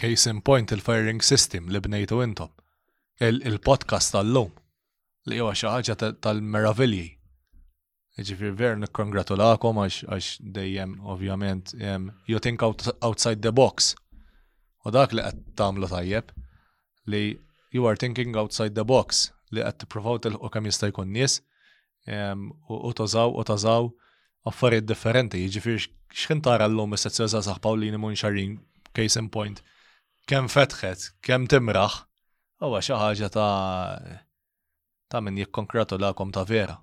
Case in point il-firing system li bnejtu intom. Il-podcast tal-lum li huwa xi ħaġa tal-meravilji. Ġifieri ver nikkongratulakom għax dejjem ovvjament you think outside the box. U dak li qed tagħmlu tajjeb li you are thinking outside the box li qed tippruvaw tilħu kemm jista' jkun nies u tażaw u tażaw affarijiet differenti. Jiġifieri x'ħin tara llum is-sezzjoni żgħażagħ Pawlini Munxarin case in point kemm fetħet, kemm timraħ, huwa xi ħaġa ta' ta' min jikkonkratulakom ta' vera.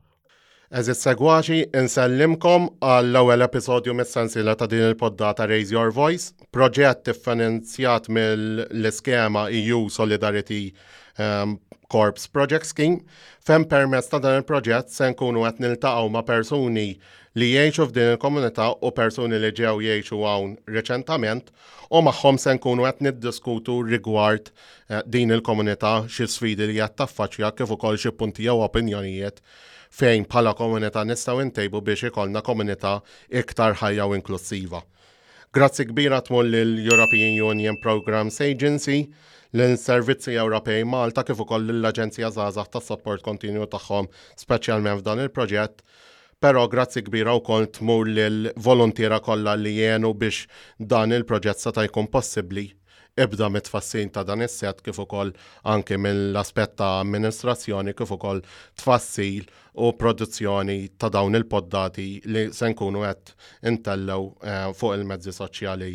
Eżis segwaċi, insellimkom għall-ewwel episodju mis-sensiela ta' din il-poddata Raise Your Voice, proġett iffinanzjat mill-iskema EU Solidarity um, Corps Project Scheme. Fejn permezz ta' dan il-proġett se nkunu qed niltaqgħu ma' persuni li jgħixu f'din il-komunità u persuni li ġew jgħixu hawn reċentament u magħhom se nkunu qed niddiskutu rigward eh, din il-komunità xi sfidi li qed taffaċċja kif ukoll xi punti jew opinjonijiet fejn bħala komunità nistgħu ntejbu biex ikollna komunità iktar ħajja u inklussiva. Grazzi kbira tmur lill-European Union Programmes Agency, lill-Servizzi Ewropej Malta kif ukoll lill-Aġenzija Żgħażagħ tas-sapport kontinwu tagħhom speċjalment f'dan il-proġett. Però grazzi kbira wkoll tmur lill-voluntiera kollha li għenu biex dan il-proġett seta' jkun possibbli. ibda mit-tfassil ta' dan is-set kif ukoll anke mill-aspett ta' amministrazzjoni kif ukoll tfassil u produzzjoni ta' dawn il-poddati li se nkunu qed intellgħu eh, fuq il-mezzi soċjali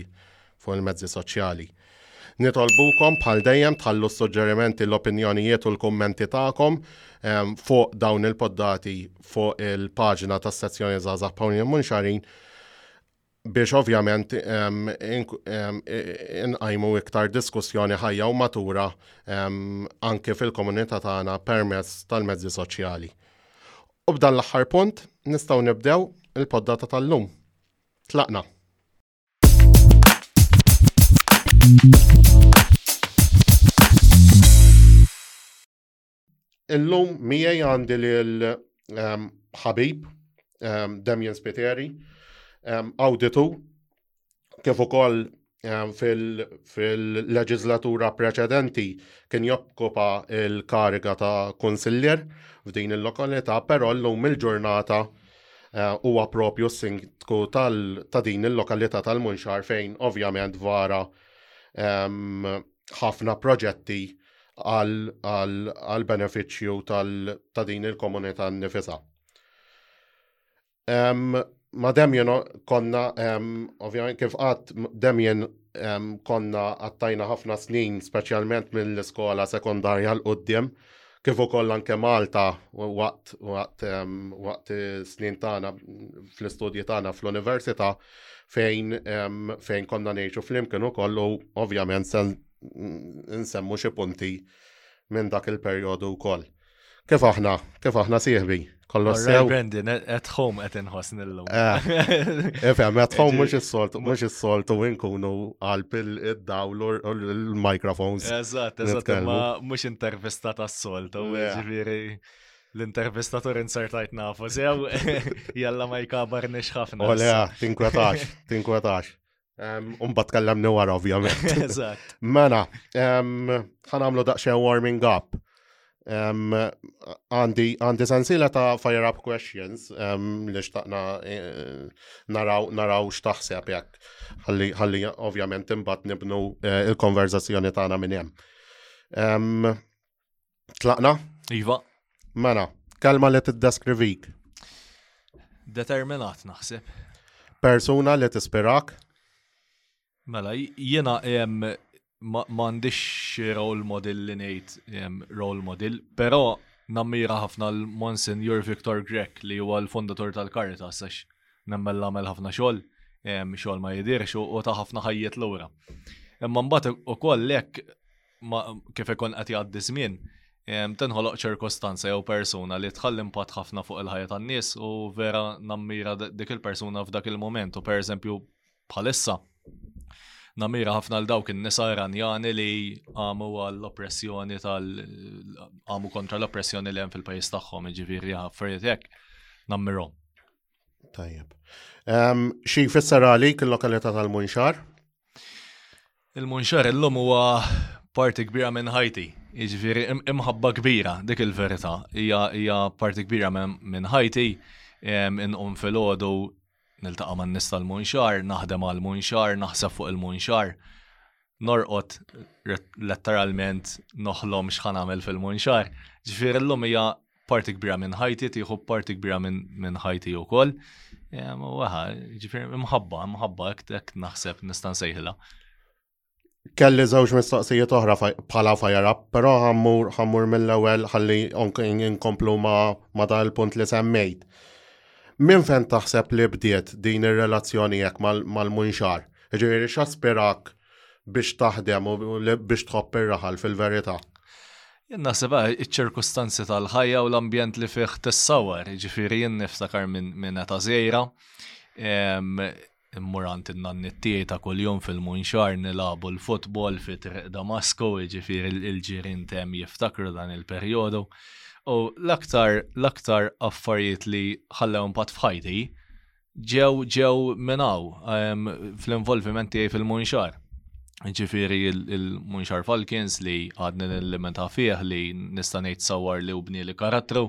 fuq il-mezzi soċjali. Nitolbukom bħal dejjem tħallu s-suġġerimenti, l-opinjonijiet u l-kummenti tagħkom eh, fuq dawn il-poddati fuq il-paġna tas-sezzjoni Zaza Pawni Munxarin biex ovvjament inqajmu iktar diskussjoni ħajja u matura anke fil-komunità tagħna permezz tal-mezzi soċjali. U b'dan l-aħħar punt nistgħu nibdew il-poddata tal-lum. Tlaqna. Illum miegħi għandi lil ehm, ħabib ehm, Damien Spiteri, ehm, awditu kif ukoll fil-leġislatura preċedenti kien jokkupa il-kariga ta' konsiljer f'din il-lokalità, però l-lum il-ġurnata eh, huwa propju s-singtku ta' din il-lokalità tal-Munxar fejn ovvjament vara ħafna proġetti għal benefiċċju ta' din il-komunità nifisa. Ma demjen konna, ovvjament kif għat demjen konna għattajna ħafna snin, specialment mill-iskola sekundarja l-qoddim, kif ukoll anke Malta waqt waqt waqt snin tagħna fl-istudji tagħna fl-università fejn fejn konna ngħixu flimkien ukoll u ovvjament se nsemmu xi punti minn dak il-perjodu wkoll. Kif aħna, kif aħna sieħbi? Kolossew. Brandon, at home at inħos nillu. Efem, eh. at home mux il-soltu, mux il-soltu inkunu għalp il-dawl u l-mikrofons. Eżat, eżat, ma mux intervista ta' soltu, eh. ġviri l-intervistatur insertajt nafu, sew, jalla ma jkabar nix ħafna. Ole, tinkwetax, tinkwetax. Umba tkellemni wara, ovvjament. Eżatt. Mena, ħanamlu daqxie warming up. Għandi sansila ta' fire up questions li xtaqna eh, naraw xtaħseb jekk. Ħalli ovvjament imbagħad nibnu eh, il-konverzazzjoni tagħna minn hemm. Tlaqna? Iva. Mela, kelma li tiddeskrivik. Determinat naħseb. Persuna li tispirak? Mela, jiena m'għandix role model li ngħid role model, però nammira ħafna l-Monsignor Victor Grek li huwa l-fondatur tal-Caritas għax nemmel l-għamel ħafna xogħol, xogħol ma jidirx u ta' ħafna ħajjet lura. Imma mbagħad ukoll hekk kif ikun qed jgħaddi żmien, tenħoloq ċirkostanza jew persuna li tħalli impatt ħafna fuq il-ħajja tan-nies u vera nammira dik il-persuna f'dak il-moment u pereżempju bħalissa namira ħafna l dawk in-nisa iranjani li għamu għall-oppressjoni tal għamu kontra l-oppressjoni li hemm fil-pajjiż tagħhom, ġifieri ħaffariet hekk nammirhom. Tajjeb. Xi jfisser għalik il-lokalità tal-Munxar? Il-Munxar illum huwa parti kbira minn ħajti. Jiġifieri imħabba kbira dik il-verità. Hija parti kbira minn ħajti inqum filgħodu niltaqa' man-nies tal-Munxar, naħdem għall-Munxar, naħseb fuq il-Munxar. norqod letteralment noħlom xħan għamil fil-munxar. Ġifir l-lum hija parti kbira minn ħajti, tiħu parti kbira minn ħajti u koll. Waħa, ġifir mħabba, mħabba, ek naħseb nistan sejħila. Kelli żewġ mistoqsijiet oħra bħala fire up, però ħammur ħammur mill-ewwel ħalli inkomplu ma da l-punt li semmejt. Min fejn taħseb li bdiet din ir-relazzjoni jekk mal-munxar? Ġifieri x'aspirak biex taħdem u biex tħobb ir-raħal fil-verità? Jien naħseb ah, iċ-ċirkustanzi tal-ħajja u l-ambjent li fih tissawar, ġifieri jien niftakar minn eta żejra. Immur għand in-nanni tiegħi ta' kuljum fil-munxar nilagħbu l-futbol fi triq Damasku, ġifieri il-ġirien tem jiftakru dan il-perjodu. U l-aktar l-aktar affarijiet li ħallew impatt f'ħajti ġew ġew minn hawn fl-involviment tiegħi fil-munxar. Ġifieri il-munxar Falkins li għadni nillimenta fih li nista' ngħid sawar li ubni li karattru.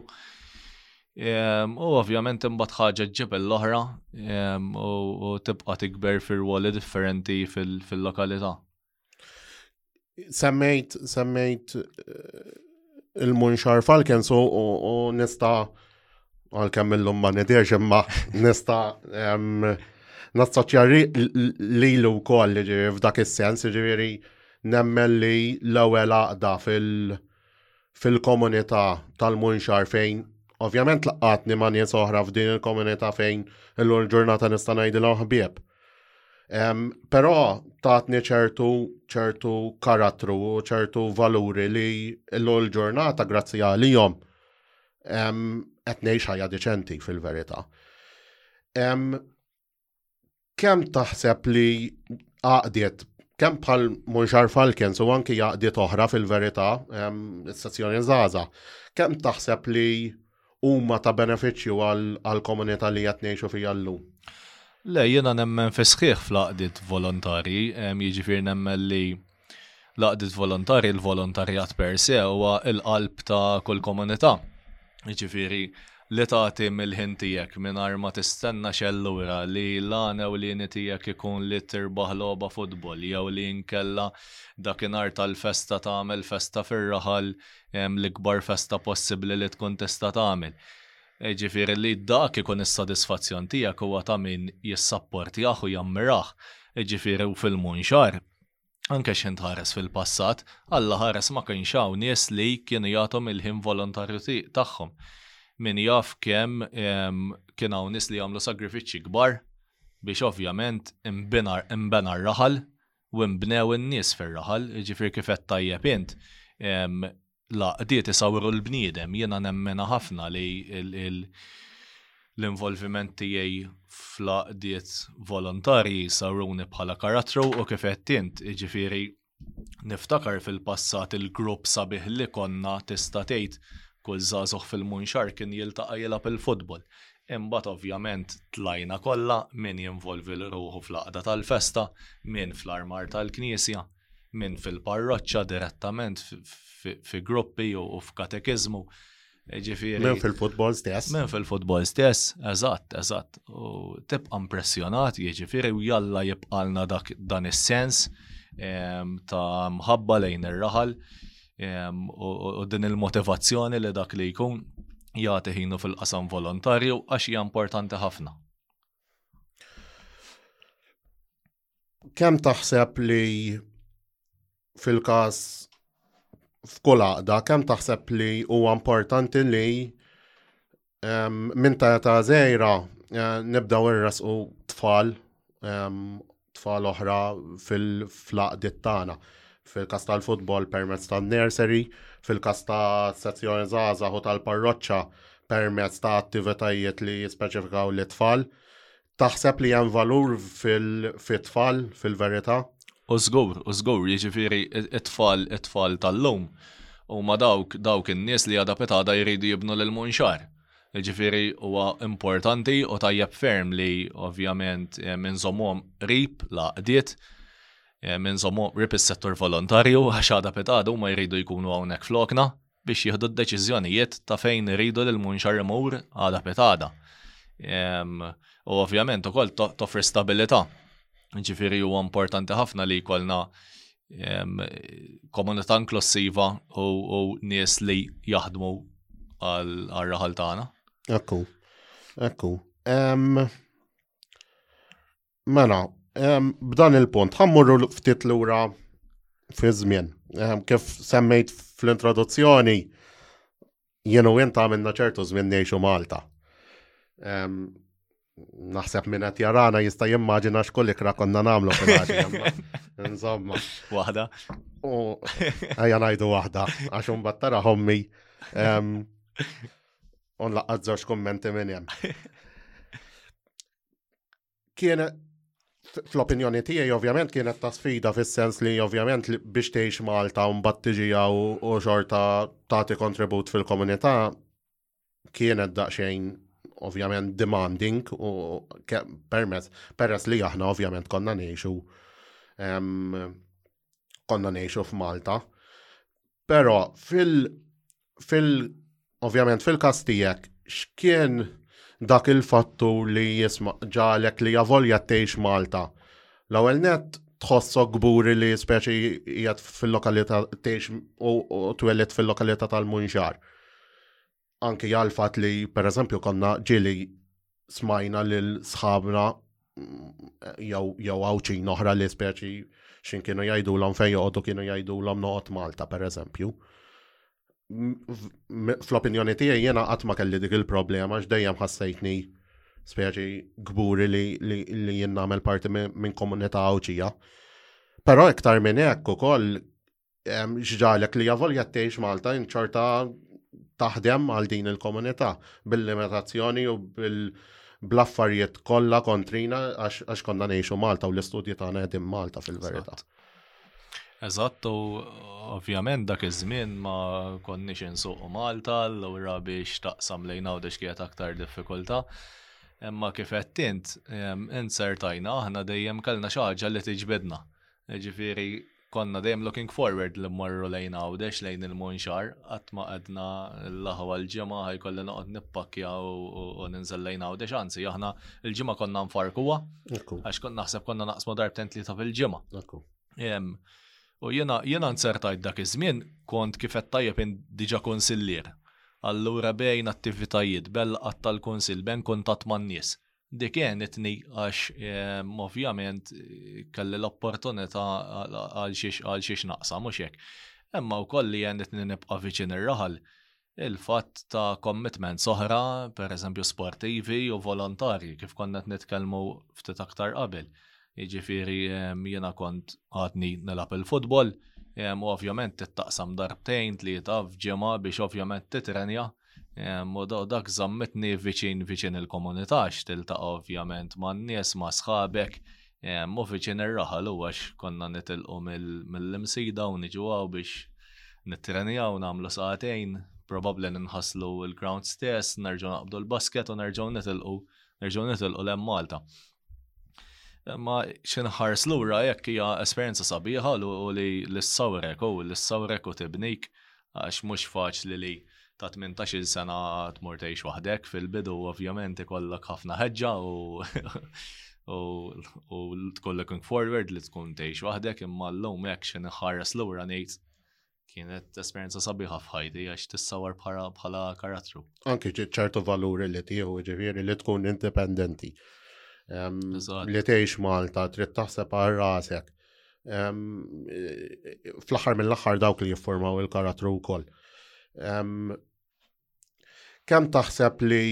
U ovvjament imbagħad ħaġa ġibel l-oħra u tibqa' tikber fir-ruoli differenti fil-lokalità. Semmejt, semmejt eh, il-munxar Falkens u nista għal kemm illum ma nidirx imma nista nassoċja li l koll li f'dak is-sens ġifieri nemmen li l-ewwel għaqda fil- fil-komunità tal-munxar fejn ovvjament laqqatni ma' nies oħra f'din il-komunità fejn illum ġurnata nista' ngħidilhom ħbieb Um, però tatni ċertu ċertu karattru u ċertu valuri li l-ġurnata grazzi għalihom qed ngħix ħajja deċenti fil-verità. Kemm taħseb li għaqdiet kemm bħal Munxar Falkens u anki jaqdiet oħra fil-verità, s-sezzjoni Zaza, kemm taħseb li huma ta' benefiċċju għall-komunità li qed ngħixu fiha llum? Le, jiena nemmen fis-sħiħ fl-għaqdiet volontarji, jiġifieri nemmen li l-għaqdiet volontarji, l-volontarjat per se huwa l-qalb ta' kull komunità. Jiġifieri li tagħti mill-ħin tiegħek mingħajr ma tistenna xellura li l-għana u l-għini tiegħek ikun li tirbaħ logħba futbol jew li nkella dakinhar tal-festa tagħmel festa fir-raħal l-ikbar festa possibbli li tkun tista' tagħmel. E, ġifieri li dak ikun is-sodisfazzjon tiegħek huwa ta' min jissapportjah u jammirah. E, ġifieri u fil-munxar, anke x'int ħares fil-passat, Alla ħares ma kienx hawn nies li kienu jagħtu mill-ħin volontarju tagħhom. Min jaf kemm kien hawn nies li jagħmlu sagrifiċċji kbar biex ovvjament imbena r-raħal u nbnew in-nies fir-raħal, jiġifieri kif għedt tajjeb int, l-għaqdiet isawru l-bniedem. Jiena nemmenha ħafna li l-involviment tiegħi fl-għaqdiet volontarji jsawruni bħala karattru u kif għedt int, jiġifieri niftakar fil-passat il-grupp sabiħ li konna tista' tgħid kull żagħżugħ fil-Munxar kien jiltaqa' jilgħab il-futbol. Imbagħad ovvjament tlajna kollha min jinvolvi l ruħu fl-aqda tal-festa, min fl-armar tal-knisja, min fil-parroċċa direttament fi gruppi u f'katekiżmu. Ġifieri. Min fil-futbol stess. Min fil-futbol stess, eżatt, eżatt. U tibqa' impressjonat, jiġifieri u jalla jibqalna dak dan is-sens ehm, ta' mħabba lejn ir-raħal u din il-motivazzjoni li dak li jkun jagħti ħinu fil-qasam volontarju għax hija importanti ħafna. Kemm taħseb li fil-każ f'kull għaqda, kemm taħseb li huwa importanti li Minn ta' ta' zejra eh, nibdaw irresqu tfal tfal oħra fil-flaqdiet tagħna fil-kas tal-futbol permezz tan-nursery, fil-kas ta' sezzjoni zazahu tal-parroċċa permezz ta' attivitajiet li jispeċifikaw l-tfal Taħseb li hemm valur fit-tfal fil-verità? U żgur, u żgur, jiġifieri it-tfal, it-tfal tal-lum huma dawk dawk in-nies li għada pitada jridu jibnu lil Munxar. Jiġifieri huwa importanti u tajjeb ferm li ovvjament inżommuhom qrib l-għaqdiet, inżommuhom qrib is-settur volontarju għax għada pitada huma jridu jkunu hawnhekk flokna, biex jieħdu d-deċiżjonijiet ta' fejn iridu li l-munxar imur għada pitada. U ovvjament ukoll toffri stabilità. Ġifieri huwa importanti ħafna li jkollna komunità inklusiva u nies li jaħdmu għal-raħal tagħna. Ekku, ekku. Mela, b'dan il-punt, ħammurru ftit lura fi żmien. Kif semmejt fl-introduzzjoni, jienu inta minna ċertu żmien ngħixu Malta. Naħseb minn qed jarana jista' jimmaġina x'kull ikra konna nagħmlu fil-ħaġa. Insomma. Waħda. U ejja ngħidu waħda, għax imbagħad tara ħommi. Un laqqad żewġ kummenti minn hemm. kien fl-opinjoni tiegħi ovvjament kienet ta' sfida fis-sens li ovvjament biex tgħix Malta u mbagħad tiġi u xorta tagħti kontribut fil-komunità kienet daqsxejn ovvjament demanding u permess peress li aħna ovvjament konna ngħixu konna ngħixu f'Malta. Però fil- fil ovvjament fil-każ tiegħek x'kien dak il-fattu li jisma' ġalek li javolja tgħix Malta. L-ewwel net tħossok gburi li speċi jgħat fil-lokalità tgħix u twellet fil-lokalità tal-Munxar. Anki għal fatt li pereżempju konna ġili smajna lil sħabna jew għawċin oħra li speċi xin kienu jajdu l-om fej joqodu kienu jajdu l-om noqot Malta, per eżempju. Fl-opinjoni tiegħi jena qatt ma kelli dik il-problema x'dejjem ħassejtni speċi gburi li, li, li jien nagħmel parti minn komunità għawċija. Però iktar minn hekk ukoll xġalek li javolja t-tejx Malta inċorta taħdem għal din il-komunità bil-limitazzjoni u bil- blaffarijiet kollha kontrina għax konna ngħixu Malta u l-istudji tagħna qegħdin Malta fil-verità. Eżatt, u ovvjament dak iż-żmien ma konniex insuqu Malta, allura biex taqsam lejn għawdex kienet aktar diffikultà. Imma kif qed int, insertajna aħna dejjem kellna xi ħaġa li tiġbedna. Ġifieri konna dejjem looking forward li mmorru lejn għawdex lejn il-munxar, għatma għedna l-laħwa l-ġemma ħajkolli noqgħod nippakkja u ninżel lejn għawdex, anzi aħna l-ġimgħa konna nfarkuwa, għax konna naħseb konna naqsmu darbten tlieta fil-ġimgħa. U jena jena nsertajt dak iż-żmien kont kif qed tajjeb diġà konsillier. Allura bejn attivitajiet bell qatta l-konsil ben kuntat man-nies. Dik għenitni għax ehm, ovvjament kelli l-opportunità għal xiex naqsa, mhux hekk. Imma wkoll li għenitni nibqa' viċin ir-raħal il-fatt ta' commitment soħra, per eżempju sportivi u volontarji, kif konna nitkellmu ftit aktar qabel. Jiġifieri ehm, jiena kont għadni nilab il-futbol, ehm, u ovvjament tittaqsam darbtejn tlieta f'ġimgħa biex ovvjament titrenja U dak zammetni viċin viċin il-komunità x'tilta' ovvjament man nies ma' sħabek u viċin ir-raħal u għax konna nitilqu mill-imsida u niġu għaw biex nittrenjaw nagħmlu saqatejn, probabbli ninħaslu l-ground stess, nerġgħu naqbdu l-basket u nerġgħu nitilqu nerġgħu nitilqu lem Malta. Ma xinħars lura jekk hija esperjenza sabiħa u li l-sawrek u l-sawrek u tibnik Għax mhux faċli li ta' 18-il sena tmur tgħix waħdek fil-bidu ovvjament ikollok ħafna ħeġġa u u tkun looking forward li tkun tgħix waħdek imma llum hekk xi nħares lura ngħid kienet esperjenza sabiħa f'ħajti għax tissawar bħala karattru. Anki ċertu valuri li tieħu ġifieri li tkun indipendenti. Li tgħix Malta trid taħseb għal rasek fl-aħħar mill-aħħar dawk li jiffurmaw il-karattru wkoll. Kemm taħseb li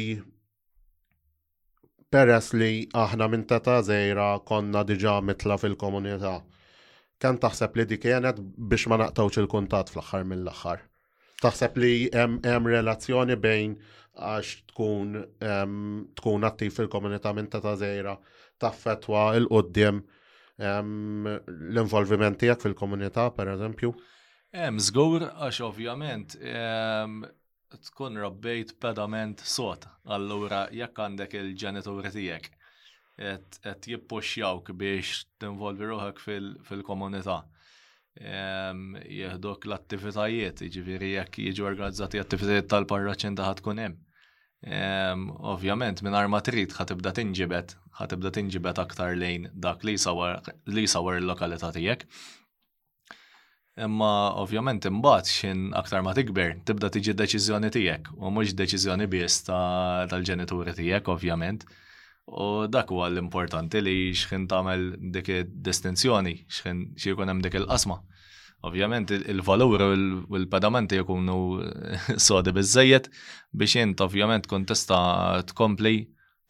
peress li aħna minn teta zejra konna diġa mitla fil-komunità. Kan taħseb li dik kienet biex ma naqtawx il-kuntat fl-axar mill-axar? Taħseb li hemm relazzjoni bejn għax tkun tkun attiv fil-komunità minn ta' tażejra taffetwa il-qoddim l-involviment tiegħek fil-komunità, per eżempju? Hemm żgur għax ovvjament tkun rabbejt pedament sot, allura jekk għandek il-ġenituri tiegħek qed jippuxjawk biex tinvolvi ruħek fil-komunità. Jihdok l-attivitajiet, ġifiri jekk jiġu organizzati attivitajiet tal-parroċċ inta tkun hemm. Ovvjament, minn arma trid ħatibda tinġibet, ħatibda tinġibet aktar lejn dak li jsawar l-lokalità tiegħek. Imma ovvjament imbagħad x'in aktar ma tikber tibda tiġi deċiżjoni tiegħek u mhux deċiżjoni biss tal-ġenituri tiegħek ovvjament. U dak huwa l-importanti li x'ħin tagħmel dik id-distinzjoni, x'ħin xi jkun hemm dik il-qasma. Ovvjament il-valur u l-pedamenti jkunu sodi biżejjed biex int ovvjament tkun tista' tkompli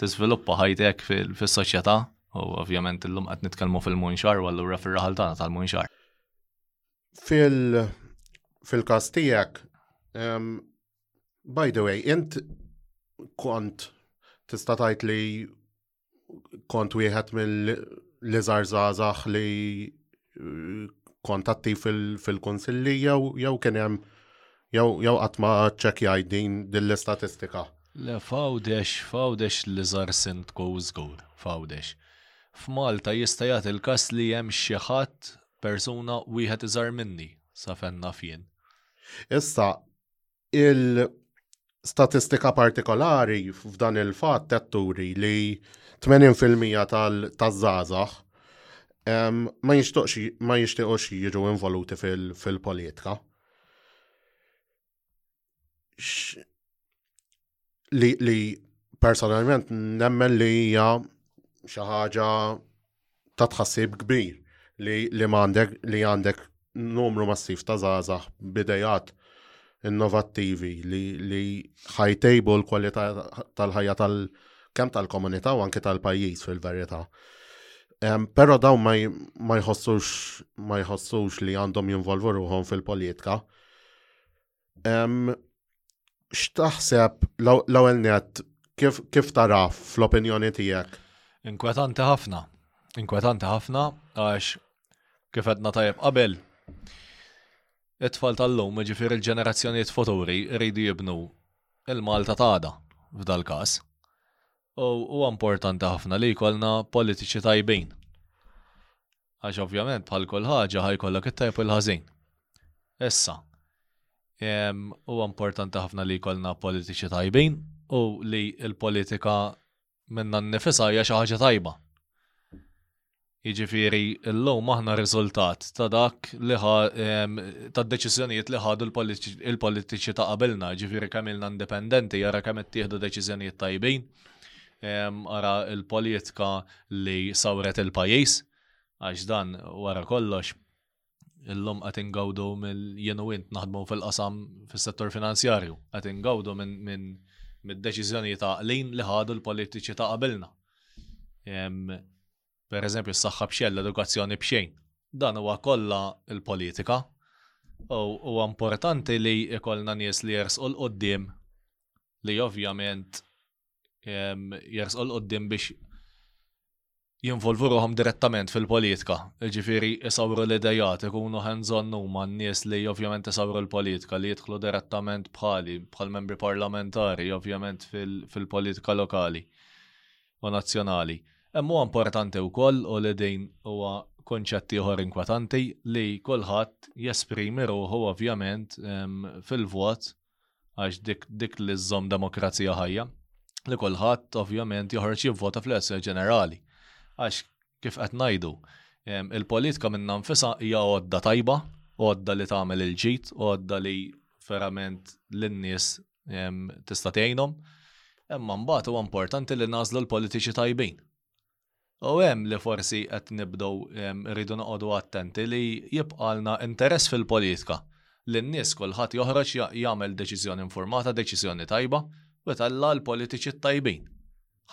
tiżviluppa ħajtek fis-soċjetà u ovvjament illum qed nitkellmu fil-munxar u allura fir-raħal tagħna tal-munxar. Fil-każ tiegħek, by the way, int kont tista' tgħid li kont wieħed mill-iżgħar żgħażagħ li kontatti fil-konsilli jew kien hemm jew qatt ma ċċekkjaj din l-istatistika. Le fawdex, fawdex li żar sindku żgur, fawdex. F'Malta jista' jagħti l-każ li hemm xi ħadd, persuna, wieħed iżgħar minni, sa fejn naf jien. Issa, Il-statistika partikolari f'dan il-fatt qed turi li 80% tal-żgħażagħ ma jixtiequx jiġu involuti fil-politika. li, li personalment nemmen li hija xi ħaġa ta' tħassib kbir li, li għandek li għandek numru massiv ta' zazax bidejat innovattivi li, li ħajtejbu l-kwalità tal-ħajja tal kemm tal-komunità u anke tal-pajjiż fil-verità. Um, Però dawn ma jħossux ma jħossux li għandhom jinvolvu ruħhom fil-politika. X'taħseb l-ewwel net kif taraf fl-opinjoni tiegħek? Inkwetanti ħafna. Inkwetanti ħafna għax kif qed tajjeb qabel it-tfal tal-lum, ġifir il-ġenerazzjonijiet futuri, rridu jibnu il-Malta ta' f'dal-kas. U huwa importanti ħafna li jkollna politiċi tajbin. Għax ovvjament bħal kull ħaġa ħajkollok it-tajb u l-ħażin. Issa, huwa importanti ħafna li jkollna politiċi tajbin u li l-politika minna n-nifisa hija xi ħaġa tajba. Jiġifieri llum aħna riżultat ta' dak li ta' deċiżjonijiet li ħadu l-politiċi ta' qabilna, ġifieri kemm ilna indipendenti jara kemm ittieħdu deċiżjonijiet tajbin, ara l-politika li sawret il-pajjiż, għax dan wara kollox illum qed ingawdu mill jenu int naħdmu fil-qasam fis-settur finanzjarju, qed ingawdu minn min, min deċiżjoni ta' lejn li ħadu l-politiċi ta' qabilna. Per eżempju, s-saħħa b'xejn, l-edukazzjoni b'xejn. Dan huwa kollha il-politika. U importanti li ikollna nies li jersqu l-qoddim li ovvjament jersqu l-qoddim biex jinvolvu ruħom direttament fil-politika, ġifiri isawru l-idejat, ikunu hands-on huma n-nies li ovvjament isawru l-politika li jidħlu direttament bħali, bħal membri parlamentari, ovvjament fil-politika lokali u nazzjonali. Hemm huwa importanti wkoll u li din huwa konċett ieħor inkwetanti li kulħadd jesprimi ruħu ovvjament fil-vot għax dik, dik li żżomm demokrazija ħajja, li kulħadd ovvjament joħroġ jivvota fl-elezzjoni ġenerali. Għax kif qed ngħidu, il-politika minna nfisa hija għodda tajba, għodda li tagħmel il-ġid, għodda li verament l-nies tista' tgħinhom. Imma mbagħad huwa importanti li nażlu l-politiċi tajbin. U hemm li forsi qed nibdew rridu noqogħdu attenti li jibqalna interess fil-politika li n-nies kulħadd joħroġ jagħmel deċiżjoni informata, deċiżjoni tajba u jtella' l-politiċi t-tajbin.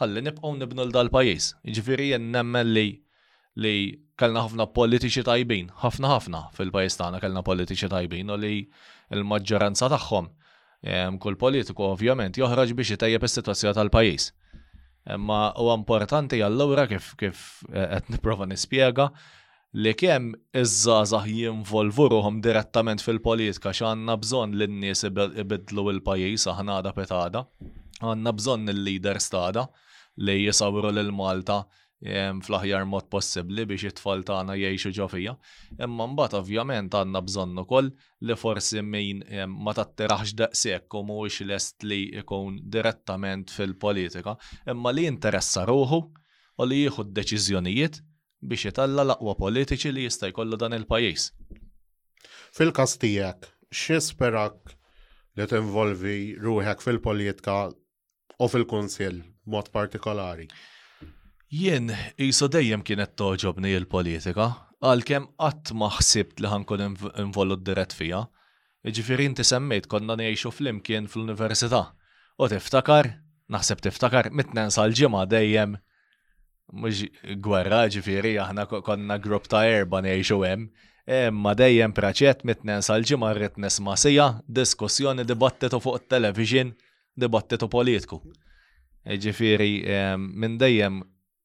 Ħalli nibqgħu nibnu l dal-pajjiż. Jiġifieri jien nemmen li li kellna ħafna politiċi tajbin, ħafna ħafna fil-pajjiż tagħna kellna politiċi tajbin u li l-maġġoranza tagħhom Kull politiku ovvjament joħroġ biex itejjeb is-sitwazzjoni tal-pajjiż. Imma huwa importanti allura kif kif eh, qed nipprova nispjega li kemm iż-żgħażagħ jinvolvu ruhom direttament fil-politika x'għandna bżonn li n-nies ibidlu il-pajjiż aħna għada petada. Għandna bżonn il-leaders tada li jisawru lil Malta fl-aħjar mod possibbli biex it-tfal tagħna jgħixu ġo fija. Imma mbagħad ovvjament għandna bżonn ukoll li forsi min ma tattiraħx daqshekk u mhuwiex lest li jkun direttament fil-politika, imma li jinteressa ruħu u li jieħu d-deċiżjonijiet biex jitalla l-aqwa politiċi li jista' jkollu dan il-pajjiż. Fil-każ tiegħek, x'jisperak li tinvolvi ruħek fil-politika u fil-Kunsill mod partikolari? Jien jisu dejjem kienet toġobni il-politika, għalkemm qatt ma ħsibt li ħankun involut dirett fija. Jiġifieri inti semmejt konna ngħixu flimkien fl-università. U tiftakar, naħseb tiftakar, mitnen sal-ġimgħa dejjem mhux gwerra, ġifieri aħna konna grupp ta' erba ngħixu hemm, imma dejjem praċet mitnen sal-ġimgħa rrid nisma' sija, diskussjoni, dibattitu fuq it-television dibattitu politiku. Ġifiri, minn dejjem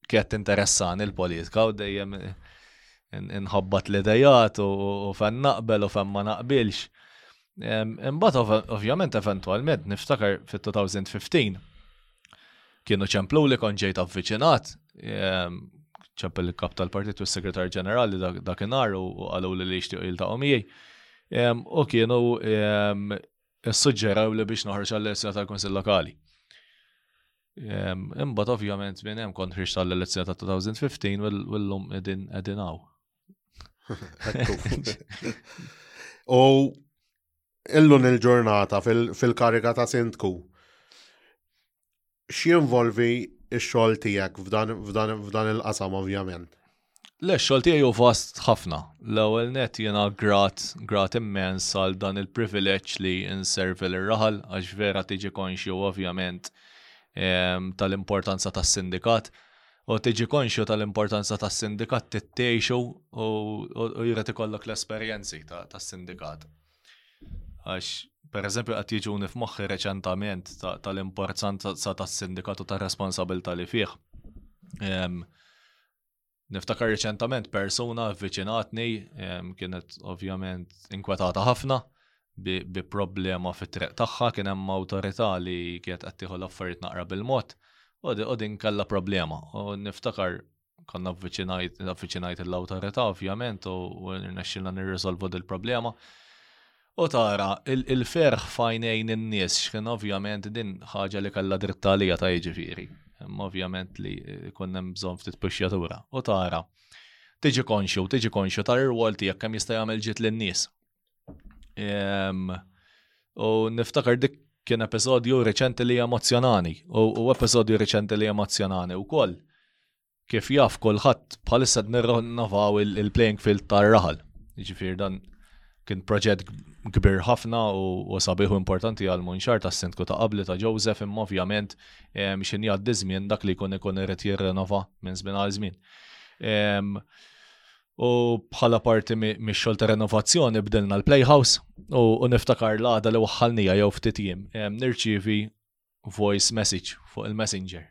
kiet interessan il-politika u dejjem inħabbat l-idejat u fen naqbel u fen ma naqbilx. Imbagħad ovvjament eventwalment niftakar fit-2015 kienu ċemplu li kon ġejt avviċinat ċempel il-kap tal-partit u s-segretar ġenerali dakinhar u qalu li li jixtiequ jiltaqgħu miegħi. U kienu Issuġġerewli biex noħroġ għall-elezzjoni tal-Kunsill Lokali. Ehm, imbagħad ovvjament minn hemm kont ħriġt għall-elezzjoni ta' 2015 u llum qegħdin qegħdin hawn. U illum il-ġurnata fil-kariga ta' sindku. x'jinvolvi x-xogħol tiegħek f'dan il-qasam ovvjament? Le, xogħol tiegħi hu vast ħafna. L-ewwel net jiena grat, grat immens għal dan il-privileġġ li nservi l raħal għax vera tiġi konxju ovvjament ehm, tal-importanza tas-sindikat u tiġi konxju tal-importanza tas-sindikat tittejxu u jrid ikollok l-esperjenzi tas-sindikat. Għax, per eżempju, qed jiġuni f'moħħi reċentament tal-importanza tas-sindikatu ta' responsabilta li fih. Niftakar reċentament persuna viċinatni kienet ovvjament inkwetata ħafna bi problema fit triq tagħha kien hemm awtorità li kienet qed tieħu l-affarijiet naqra bil-mod u din kellha problema. U niftakar konna avviċinajt l-autorita ovvjament u nirnexxilna nirriżolvu dil-problema. U tara, il-ferħ fajnejn in-nies x'kien ovvjament din ħaġa li kellha dritt għalija ta' jiġifieri. Imma ovvjament li kun hemm bżonn ftit pixxjatura. U tara, tiġi konxju, tiġi konxju tar-rwol tiegħek kemm jista' jagħmel ġiet lin-nies. U niftakar dik kien episodju reċenti li emozjonani, u episodju reċenti li emozjonani u koll. Kif jaf kolħat bħalissa nirronovaw il-playing field tar-raħal. Ġifir dan kien proġett kbir ħafna u sabiħu importanti għal munxar ta' sindku ta' qabli ta' Joseph imma ovvjament xin jgħaddi żmien dak li jkun ikun irid jirrenova minn żmien għal żmien. U bħala parti mix-xogħol ta' renovazzjoni bdilna l-playhouse u niftakar l-għada li waħħalnija jew ftit jiem nirċievi voice message fuq il-messenger.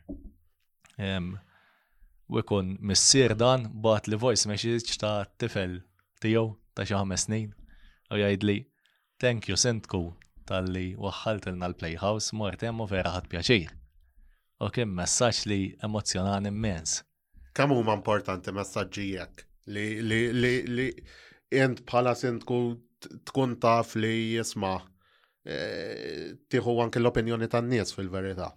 U ikun missier dan bat li voice message ta' tifel tiegħu ta' xi ħames snin u jgħidli thank you sentku tal-li waħħaltilna l-playhouse mort hemm u vera ħadd pjaċir. U kien messaġġ li emozjonani immens. Kemm huma importanti messaġġi jekk li li li li int bħala sindku tkun taf li jisma' eh, tieħu anke l-opinjoni tan-nies fil-verità.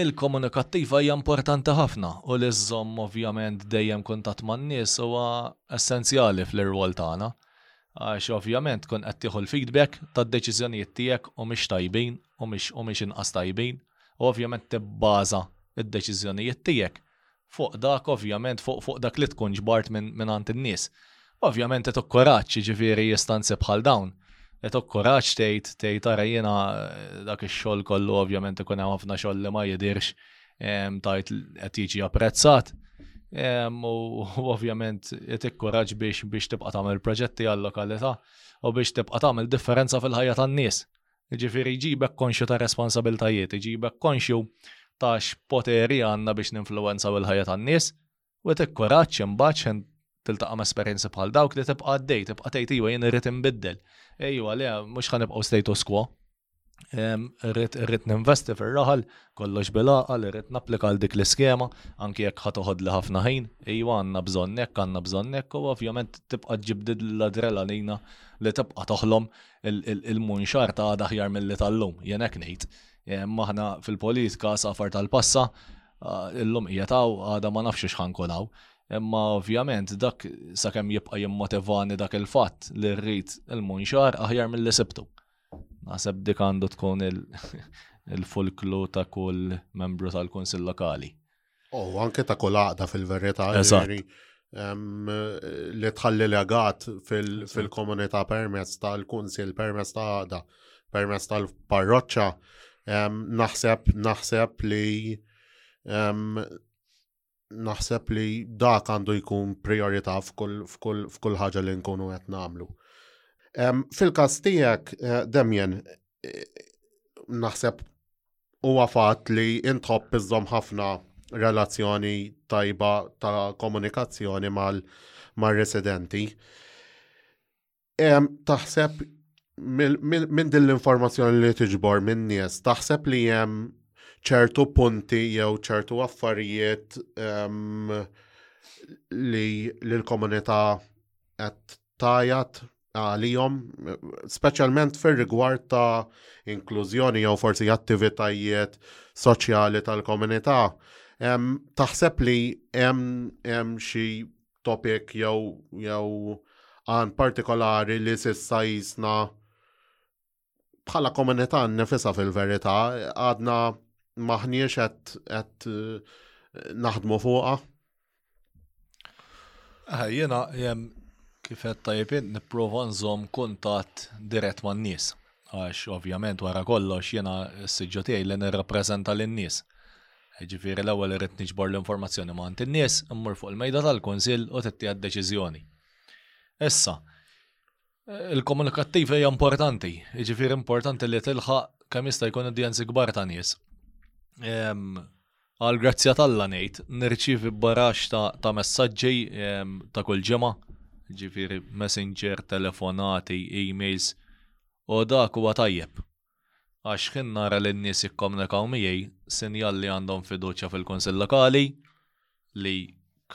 Il-komunikattiva hija importanti ħafna u li żżomm ovvjament dejjem kuntatt man-nies huwa essenzjali fl-irwol tagħna. Għax ovvjament tkun qed tieħu l-feedback tad-deċiżjonijiet tiegħek u mhix tajbin u mhix u mhix inqas tajbin u ovvjament tibbaża d-deċiżjonijiet tiegħek Fuq dak ovvjament, fuq, fuq dak li tkun ġbart minn, mingħand in-nies. Ovvjament ituk kuraġġ jiġifieri istanzi bħal dawn. Ituk kuraġġ tgħid, tgħid ara jiena dak ix-xogħol kollu ovvjament ikun hemm ħafna xogħol li ma jidhirx tajt qed jiġi apprezzat. U ovvjament itik kuraġġ biex biex tibqa' tagħmel proġetti għal-lokalità u biex tibqa' tagħmel differenza fil-ħajja tan-nies. Ġifiri ġibek konxju ta' responsabiltajiet, ġibek konxju ta' x'poteri għandna biex ninfluwenzaw il-ħajja tan-nies, u jtik kuraġġ imbagħad xejn tiltaqa' ma' esperjenzi bħal dawk li tibqa' għaddej, tibqa' tgħid iva jien irrid inbiddel. Ejwa le, mhux ħa nibqgħu status quo. Irrid ninvesti fir-raħal, kollox bil-għaqal, irrid napplika għal dik l-iskema, anki jekk ħa toħodli ħafna ħin, ejwa għandna bżonn hekk, għandna bżonn hekk, u ovvjament tibqa' ġibdid l-adrenalina li tibqa' toħlom il-munxar ta' għada ħjar mill-li tal-lum, jen hekk ngħid. Eh, maħna fil-politika safar tal-passa, eh, illum jetaw għada ma nafx xħankolaw. Imma ovvjament dak sakemm jibqa' jimmotivani dak il-fatt li rrid il-munxar aħjar mill-li sibtu. Naħseb dik għandu tkun il-fulklu ta' kull membru tal-Kunsill Lokali. U anke ta' kull għaqda fil-verità. Eżatt li tħalli legat fil-komunità permezz tal-kunsil, permezz ta' għada, permezz tal-parroċċa, naħseb naħseb li naħseb li dak għandu jkun priorità f'kull ħaġa li nkunu qed nagħmlu. Fil-każ tiegħek, eh, Demjen, naħseb huwa fatt li intħobb iżżomm ħafna relazzjoni tajba ta' komunikazzjoni mal-residenti. Taħseb minn din l-informazzjoni li tiġbor minn nies, taħseb li hemm ċertu punti jew ċertu affarijiet ehm, li l-komunità qed tajat għalihom, speċjalment fir rigward ta' inklużjoni jew forsi attivitajiet soċjali tal-komunità. Taħseb li hemm xi topik jew jew għan partikolari li sissa jisna bħala komunità nifisa fil-verità għadna maħniex qed eh, naħdmu fuqha. Eh, jena jem kifet tajbin niprofa nżom kuntat dirett man nies għax ovvjament wara kollox jena s-sġġu tiegħi li nirrappreżenta lin-nies. Ġifieri l-ewwel irrid niġbor l-informazzjoni ma' għand in-nies, immur fuq il-mejda tal-Kunsill u tittieħed deċiżjoni. Issa, Il-komunikattiva hija importanti, jiġifieri importanti li tilħaq kemm jista' jkun udjenzi kbar ta' nies. Għal grazzja tal-la ngħid, nirċievi barax ta' messaġġi ta' kull ġimgħa, jiġifieri messenger, telefonati, emails, u dak huwa tajjeb. għax ħin nara li n-nies jikkomunikaw miegħi sinjal li għandhom fiduċja fil-Kunsill Lokali li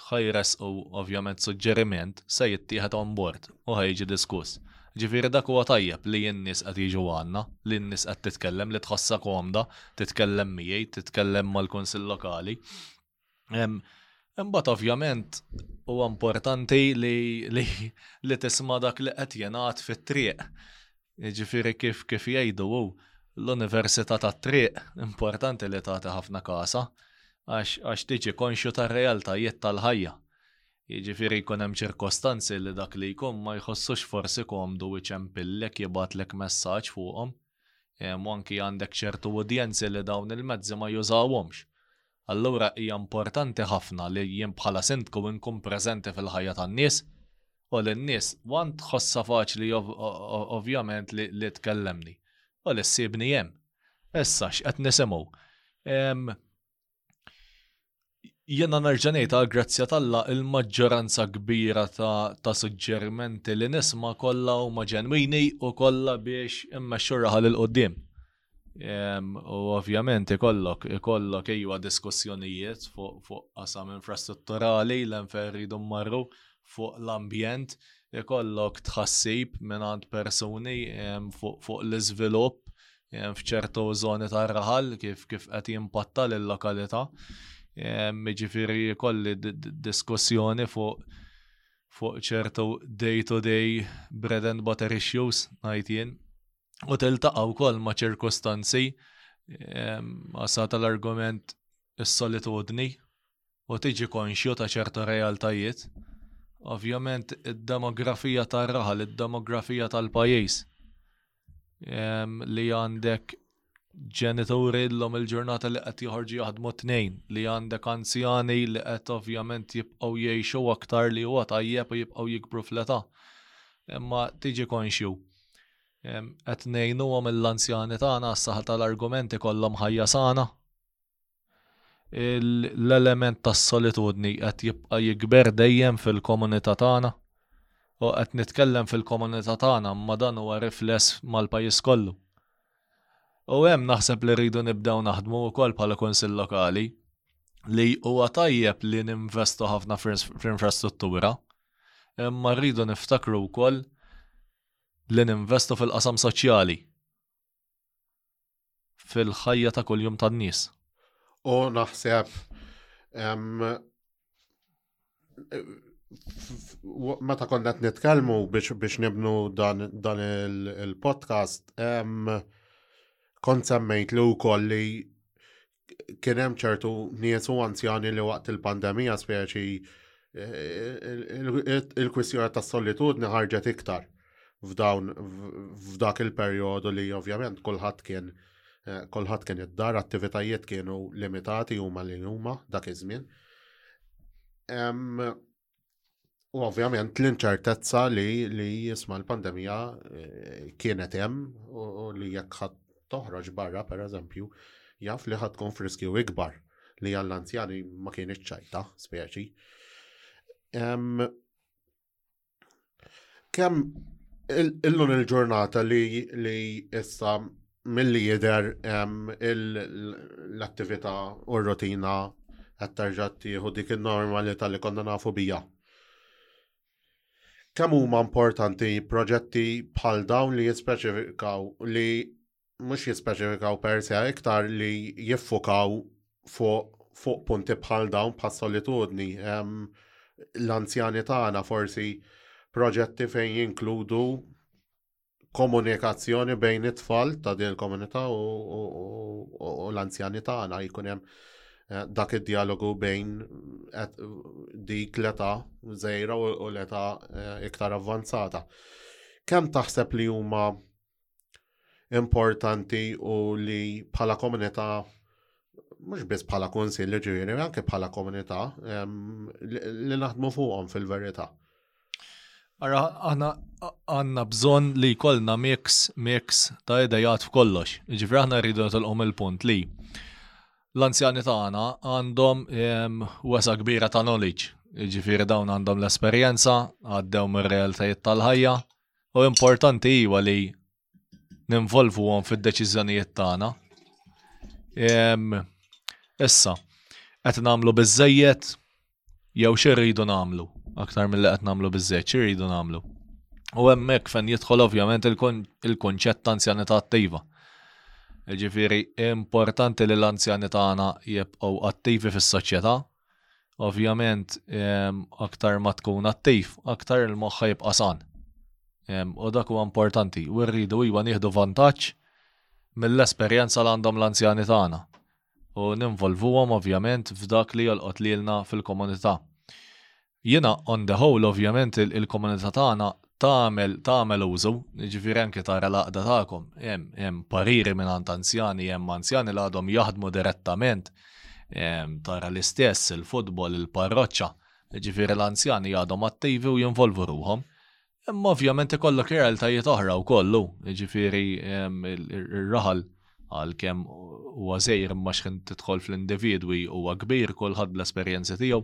ħajres u ovvjament suġġeriment se jittieħed on board u ħajġi diskuss. Ġifieri dak huwa tajjeb li n-nies qed jiġu għandna, li n-nies qed titkellem, li tħossha komda, titkellem miegħi, titkellem mal-Kunsill Lokali. Imbagħad ovvjament huwa importanti li li li tisma' dak li qed jingħad fit-triq. Jiġifieri kif kif jgħidu hu l-Università tat-Triq importanti li tagħti ħafna kasa għax tiġi konxju tar-realtajiet tal-ħajja. Jiġifieri jkun hemm ċirkostanzi li dak li jkun ma jħossux forsi komdu iċempillek jibgħatlek messaġġ fuqhom. U anki għandek ċertu udjenzi li dawn il-mezzi ma jużawhomx. Allura hija importanti ħafna li jien bħala Sindku nkun preżenti fil-ħajja tan-nies u li n-nies one tħossha faċli ovvjament li tkellemni u li ssibni hemm. Issa x'qed nisimgħu? Jiena nerġa' ngħid għal grazzja t'Alla il-maġġoranza kbira ta' suġġerimenti li nisma' kollha huma ġenwini u kollha biex immexxu r-raħal 'il quddiem. U ovvjament ikollok, ikollok ejwa diskussjonijiet fuq fu qasam infrastrutturali l enfer rridu marru fuq l-ambjent, ikollok tħassib minn għand persuni fuq fu l-iżvilupp f'ċertu zoni tar-raħal kif kif qed jimpatta l-lokalità. Ġifiri kolli diskussjoni fuq fuq ċertu day-to-day bread and butter issues, najtien. u tiltaqa' wkoll ma' ċirkostanzi għasa ehm, tal-argument is-solitudni u tiġi konxju ta' ċerta realtajiet. Ovvjament id-demografija tar-raħal, id-demografija tal-pajjiż ehm, li għandek ġenituri l-lom il-ġurnata li qed joħorġu jaħdmu tnejn li għandek anzjani li qed ovvjament jibqgħu jgħixu aktar li huwa tajjeb u jibqgħu jikbru fl-età. Imma tiġi konxju. Qed ngħinuhom l-anzjani tagħna għas-saħħa tal-argumenti kollhom ħajja sana. L-element tas-solitudni qed jibqa' jikber dejjem fil-komunità tagħna. U qed nitkellem fil-komunità tagħna ma dan huwa rifless mal-pajjiż kollu. U hemm naħseb li rridu nibdew naħdmu wkoll bħala kunsill lokali li huwa tajjeb li ninvestu ħafna fl-infrastruttura, Imma rridu niftakru wkoll li ninvestu fil-qasam soċjali fil-ħajja ta' kuljum tan-nies. U naħseb meta konna qed nitkellmu biex biex nibnu dan, dan il-podcast kont semmejt li wkoll li kien hemm ċertu nies u anzjani li waqt il-pandemija speċi eh, il-kwistjoni tas solitudni ħarġet iktar f'dawn f'dak il-perjodu li ovvjament kulħadd kien eh, kulħadd kien id-dar attivitajiet kienu limitati huma li huma dak iż-żmien. U ovvjament l-inċertezza li li jisma l-pandemija eh, kienet hemm u li jekk ħadd toħroġ barra pereżempju jaf li ħadd tkun friskju ikbar li għall-anzjani ma kien iċċajta speċi. Kemm illum il-ġurnata li li issa mill-li jider l-attività u r-rotina qed terġa' tieħu dik in-normalità li konna nafu bija. Kemm huma importanti proġetti bħal dawn li jispeċifikaw li mhux jispeċifikaw per se iktar li jiffukaw fuq fu punti bħal dawn bħal solitudni. L-anzjani tagħna forsi proġetti fejn jinkludu komunikazzjoni bejn it-tfal ta' din il-komunità u, u, u, u l-anzjani tagħna jkun hemm eh, dak id-dialogu bejn eh, dik l-età żejra u l-età eh, iktar avvanzata. Kemm taħseb li huma importanti u li bħala komunità mhux biss bħala kunsill ġifieri anke bħala komunità li naħdmu fuqhom fil-verità. Ara aħna għandna bżonn li jkollna mix mix ta' idejat f'kollox. Ġifieri aħna rridu nitolqhom il-punt li l-anzjani tagħna għandhom wesa kbira ta' knowledge. Ġifieri dawn għandhom l-esperjenza, għaddew mir-realtajiet tal-ħajja, U importanti iva li ninvolvuhom fid-deċiżjonijiet tagħna. Issa, qed nagħmlu biżejjed jew xi rridu nagħmlu aktar mill-li qed nagħmlu biżejjed xi rridu nagħmlu. U hemmhekk fejn jidħol ovvjament il-kunċett ta' anzjanità attiva. Ġifieri importanti li l-anzjani tagħna jibqgħu attivi fis-soċjetà, Ovvjament, aktar ma tkun attiv, aktar il-moħħ jibqa' san. U dak huwa importanti, u rridu iwa nieħdu vantaġġ mill-esperjenza li għandhom l-anzjani tagħna u ninvolvuhom ovvjament f'dak li jolqot lilna fil-komunità. Jiena on the whole ovvjament il-komunità tagħna tagħmel tagħmel użu, jiġifieri anke tara l-għaqda tagħkom. Hemm hemm pariri mingħand anzjani, hemm anzjani li għadhom jaħdmu direttament tara l-istess, il-futbol, il-parroċċa. Jiġifieri l-anzjani għadhom attivi u jinvolvu ruħhom. Imma ovvjament ikollok realtajiet oħra wkoll, jiġifieri ir-raħal għalkemm huwa żejr imma x'ħin tidħol fl-individwi huwa kbir kulħadd bl-esperjenzi tiegħu.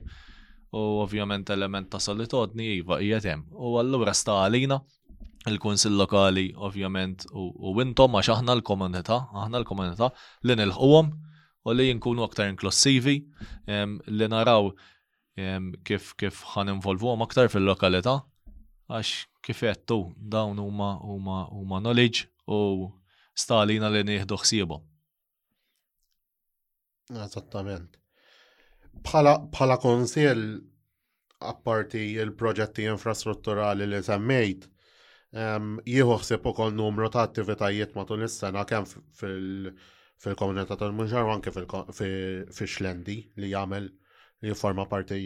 U ovvjament element ta' solitudni iva hija hemm. U allura sta għalina il-Kunsill Lokali ovvjament u intom għax aħna l-komunità, aħna l-komunità li nilħquhom u li jinkunu aktar inklusivi, li naraw kif kif ħan involvuhom aktar fil-lokalità għax kif jettu dawn huma huma huma knowledge u stalina li nieħdu ħsiebhom. Eżattament. Bħala konsil apparti il-proġetti infrastrutturali li semmejt, jieħu ħsieb ukoll numru ta' attivitajiet matul is-sena kemm fil- fil-komunità tal-Munġar anke fil-Xlendi li jagħmel li jiforma parti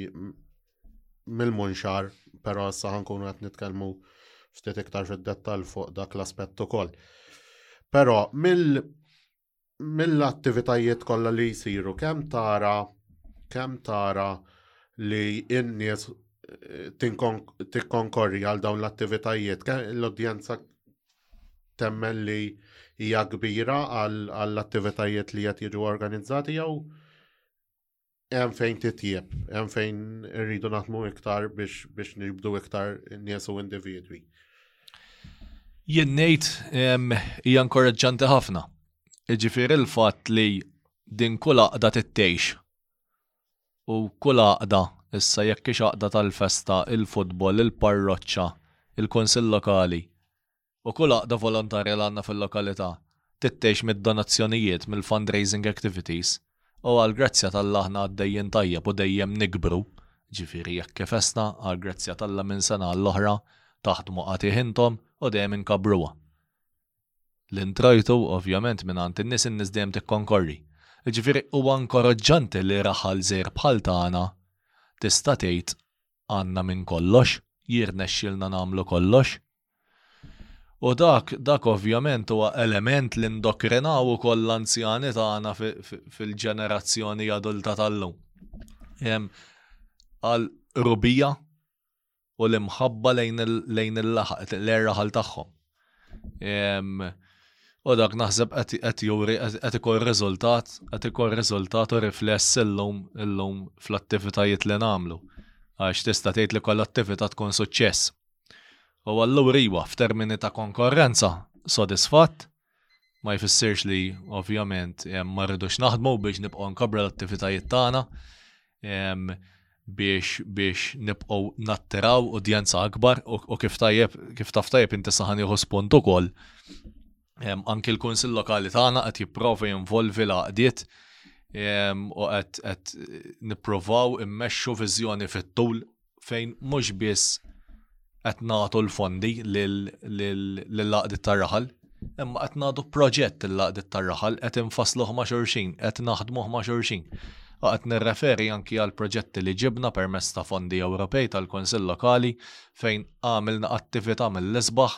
mill-munxar, pero issa ħankunu qed nitkellmu ftit iktar fid-dettal fuq dak l-aspett ukoll. Però mill mill-attivitajiet kollha li jsiru kemm tara kemm tara li n-nies eh, tikkonkorri għal dawn l-attivitajiet, l-udjenza temmen li hija kbira għall-attivitajiet li qed jiġu organizzati jew hemm fejn titjieb, hemm fejn irridu naħdmu iktar biex biex nibdu iktar nies u individwi. Jien ngħid hija inkoraġġanti ħafna. Iġifieri l-fatt li din kull aqda tittejx u kull aqda issa jekk ix aqda tal-festa, il-futbol, il-parroċċa, il-kunsill lokali, u kull għaqda volontarja li għandna fil-lokalità trid tgħix mid-donazzjonijiet, mill-fundraising activities u għall-grazzja t'Alla aħna għaddejjin tajjeb u dejjem nikbru, jiġifieri jekk kif għesna, għall-grazzja t'Alla minn sena għall-oħra taħdmu għatih intom u dejjem inkabruha. L-introjtu, ovvjament, mingħand in-nies, in-nies dejjem tikkonkorri. Jiġifieri huwa inkoroġġanti li raħal żgħir bħal tagħna tista' tgħid għandna minn kollox, jirnexxilna nagħmlu kollox. U dak, dak ovvjament huwa element li ndoktrinaw ukoll l-anzjani tagħna fil-ġenerazzjoni adulta tal-lum. Għal rubija u l-imħabba lejn il-laħaq, l-erraħal tagħhom. U dak naħseb qed juri qed ikun riżultat, qed ikun riżultat u rifless illum illum fl-attivitajiet li nagħmlu. Għax tista' tgħid li koll attività tkun suċċess. U allura iwa, f'termini ta' konkorrenza, sodisfatt, ma jfissirx li ovvjament ma rridux naħdmu biex nibqgħu nkabbru l-attivitajiet tagħna biex biex nibqgħu nattiraw udjenza akbar u kif tajjeb kif taf tajjeb inti saħan jieħu spunt ukoll anki l-Kunsill Lokali tagħna qed jipprova jinvolvi l-għaqdiet u qed qed nippruvaw immexxu viżjoni fit-tul fejn mhux biss qed nagħtu l-fondi lill-laqdiet tar-raħal, imma qed nagħtu proġett lill-laqdiet tar-raħal, qed infassluh ma' xulxin, qed naħdmuh ma' xulxin. Qed nirreferi anki għal proġetti li ġibna permezz ta' fondi Ewropej tal-Kunsill Lokali fejn għamilna attività mill-isbaħ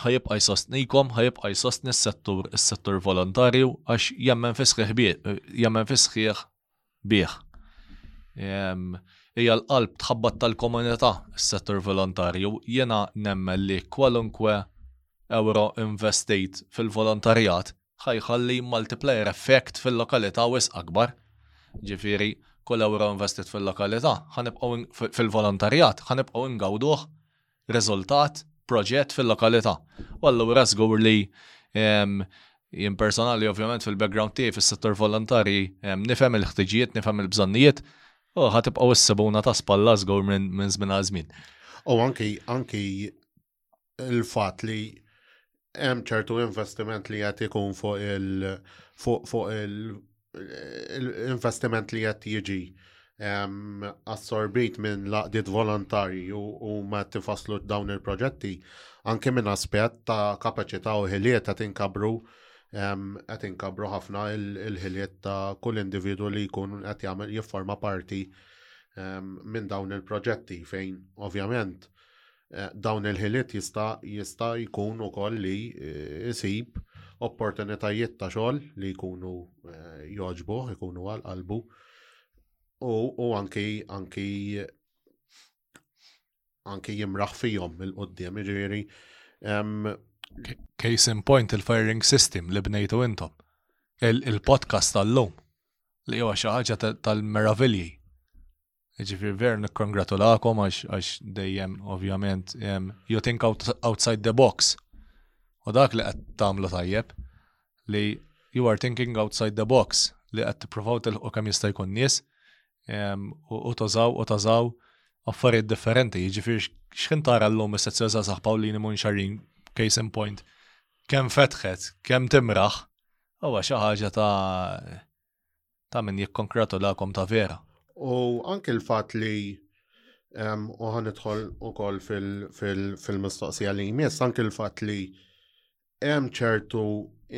ħajibqa' jsostnikom, ħajibqa' jsostni s-settur is-settur volontarju għax jemmen fisħieħ jemmen fisħieħ bih. Hija l-qalb tħabbat tal-komunità s-settur volontarju jiena nemmen li kwalunkwe euro investejt fil-volontarjat ħajħalli multiplier effect fil-lokalità wis akbar. Ġifieri, kull euro investit fil-lokalità, fil-volontarjat, ħanibqgħu ngawduh riżultat, proġett fil-lokalità. U allura żgur li jien personali ovvjament fil-background tiegħi fis-settur volontarji nifhem il-ħtiġijiet, nifhem il-bżonnijiet u ħatibqgħu issibuna ta' spalla żgur minn żmien għal żmien. U anki anki il-fatt li hemm ċertu investiment li qed ikun fuq il fuq il-investiment li qed jiġi assorbit minn laqdiet volontarji u ma tifaslu dawn il-proġetti anke minn aspett ta' kapaċità u ħiliet qed inkabru qed inkabru ħafna il-ħiliet ta' kull individu li jkun qed jagħmel jifforma parti minn dawn il-proġetti fejn ovvjament Eh, dawn il-ħiliet jista' jista' jkun ukoll li jsib eh, opportunitajiet ta' xogħol li jkunu eh, joġbu, jkunu għal qalbu u anki anki anki jimraħ fihom il-qoddim, ġifieri. Case in point il-firing system li bnejtu intom. Il-podcast tal-lum. li huwa xi ħaġa tal-meravilji. Ġifieri ver nikkongratulakom għax dejjem ovvjament you think outside the box. U dak li qed tagħmlu tajjeb li you are thinking outside the box li qed tippruvaw tilħu kemm jista' jkun nies u tażaw u tażaw affarijiet differenti. Jiġifieri x'ħin tara llum is-sezzjoni żgħażagħ Pawlini Munxarin case in point kemm fetħet, kemm timraħ Huwa xi ħaġa ta' ta' min jikkonkratulakom ta' vera. U anke l-fatt li u ħan idħol ukoll fil-mistoqsija li jmiss, anke l-fatt li hemm ċertu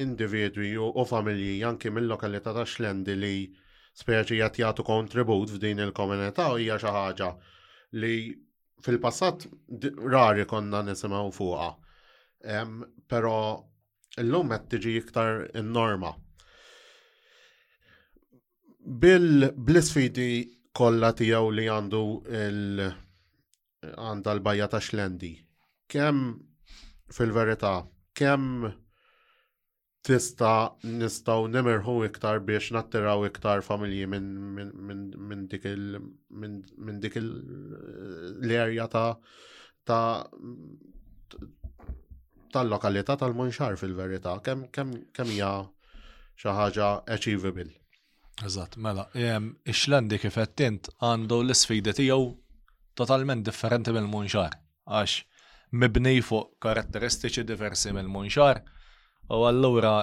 individwi u familji anke mill-lokalità ta' Xlendi li speċi qed jagħtu kontribut f'din il-komunità hija xi ħaġa li fil-passat rari konna nisimgħu fuqha. Però illum qed tiġi iktar in-norma. Bil-isfidi kollha tiegħu li għandu il- għanda l-bajja ta' xlendi. Kem fil-verità, kem tista nistaw nimirħu iktar biex nattiraw iktar familji minn dik l-erja ta' ta' tal-lokalità tal-Munxar fil-verità, kemm hija xi ħaġa achievable. Eżatt, mela, ix-xlendi kif qed int għandu l-isfidi tiegħu totalment differenti mill-Munxar, għax mibni fuq karatteristiċi diversi mill-Munxar, u allura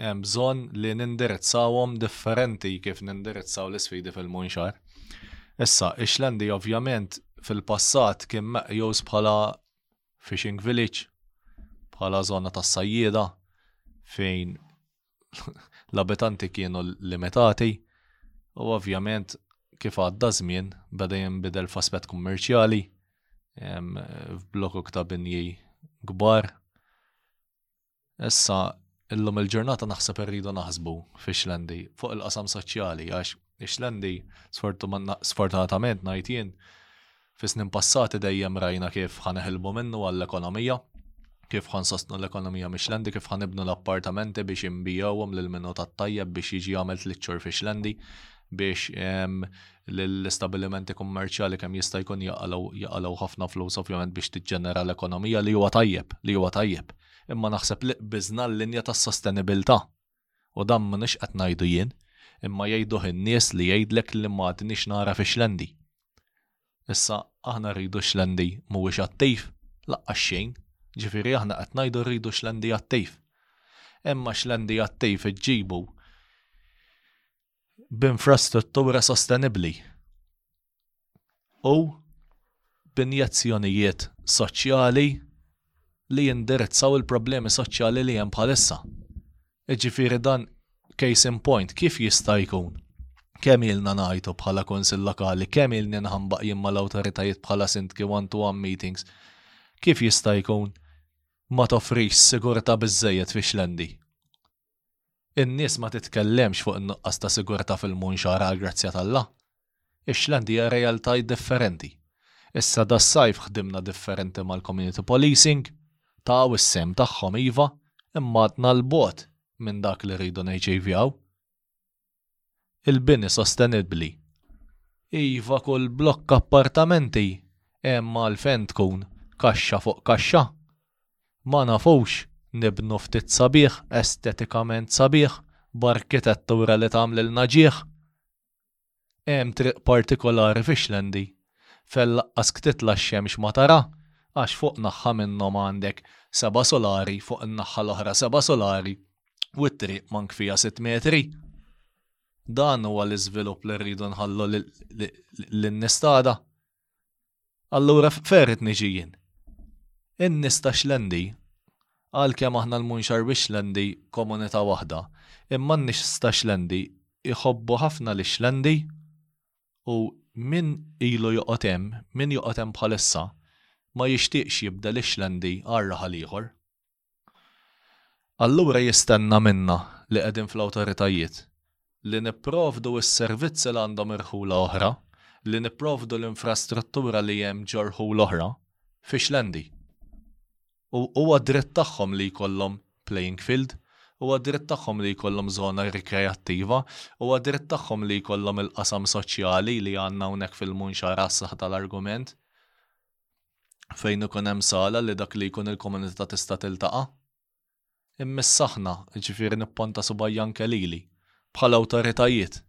hemm bżonn li nindirizzawhom differenti kif nindirizzaw l-isfidi fil-munxar. Issa, ix-xlendi ovvjament fil-passat kien meqjus bħala fishing village, bħala zona tas sajjieda fejn l-abitanti kienu limitati u ovvjament kif għadda żmien beda jinbidel f'aspett kummerċjali f'bloku ta' binji kbar Issa, illum il-ġurnata naħseb irridu naħsbu fi xlendi fuq il-qasam soċjali għax ix-xlendi sfortunatament ngħid jien fi snin passati dejjem rajna kif ħaneħilbu minnu għall-ekonomija, kif ħansostnu l-ekonomija mixlendi, kif ħanibnu l-appartamenti biex imbijawhom lil minnu tat-tajjeb biex jiġi għamel tliet xhur fi xlendi biex li l-istabbilimenti kummerċjali kemm jista' jkun jaqalgħu ħafna flus ovvjament biex tiġġenera l-ekonomija li huwa tajjeb, li huwa tajjeb. Imma naħseb li qbiżna l-linja tas-sostenibilità. U dan m'iniex qed ngħidu jien, imma jgħiduh in-nies li jgħidlek li m'għadnix nagħref ix-xlendi. Issa, aħna rridu x-xlendi mhuwiex għat-tejf, laqqas xejn, ġifieri aħna qed ngħidu rridu xlendi għat-tejf. Imma xlendi għat-tejf iġġibu b'infrastruttura sostenibbli u b'injezzjonijiet soċjali li jindirizzaw il-problemi soċjali li hemm bħalissa. Iġifieri dan case in point kif jista' jkun? Kemm ilna ngħidu bħala konsil lokali, kemm ilni nħambaq jien mal-awtoritajiet bħala sindki one-to-one meetings, kif jista' jkun ma tofrix sigurta biżejjed fi xlendi? In-nies ma titkellemx fuq in-nuqqas ta' sigurtà fil-Munxar għall-grazzja t'Alla. Ix-Xlend hija realtà differenti. Issa das-sajf ħdimna differenti mal-community policing, taw is-sehem tagħhom iva, imma għadna 'l bogħod minn dak li rridu nachievjaw. il-bini sostenibbli. Iva kull blokk appartamenti hemm għalfejn tkun kaxxa fuq kaxxa. Ma nafux nibnu ftit sabiħ, estetikament sabiħ, b'arkitettura li tagħmlilna ġieħ? Hemm triq partikolari fi Xlendi fejn laqqas ktitla x-xemx ma tara għax fuq naħħa minnhom għandek seba' sulari fuq in-naħħa l-oħra seba' sulari. u t-triq ma nkfija 6 metri. Dan huwa l-iżvilupp li rridu nħallu l-nistada. Allura ferrit niġijin. In-nista xlendi, għal kem aħna l-munxar biex xlendi komunita wahda, imma n-nista xlendi iħobbu ħafna li xlendi u min ilu joqotem, min joqotem bħalissa, ma jishtiqx jibda li xlendi għarra ħal ieħor. Allura jistenna minna li qegħdin fl-awtoritajiet li nipprovdu s-servizzi li għandhom irħula oħra, li nipprovdu l-infrastruttura li hemm ġo rħul oħra, f'Ixlendi. U huwa dritt tagħhom li jkollhom playing field, huwa dritt tagħhom li jkollhom żona rikrejattiva, huwa dritt tagħhom li jkollhom il-qasam soċjali li għandna hawnhekk fil-Munxar għas-saħħa tal-argument. fejn ikun hemm sala li dak li jkun il-komunità tista' tiltaqa'. Immiss aħna, jiġifieri nipponta subgħajja anke lili, bħala awtoritajiet,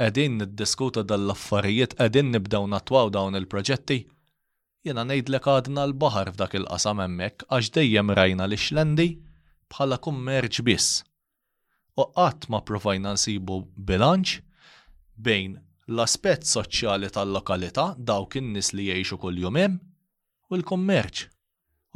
qegħdin niddiskutu dan l-affarijiet, qegħdin nibdew nattwaw dawn il-proġetti, jiena ngħidlek għadna l-baħar f'dak il-qasam hemmhekk għax dejjem rajna lix-Xlendi bħala kummerċ biss. u qatt ma provajna nsibu bilanċ bejn l-aspett soċjali tal-lokalità, dawk in-nies li jgħixu kuljum hemm, u l-kummerċ.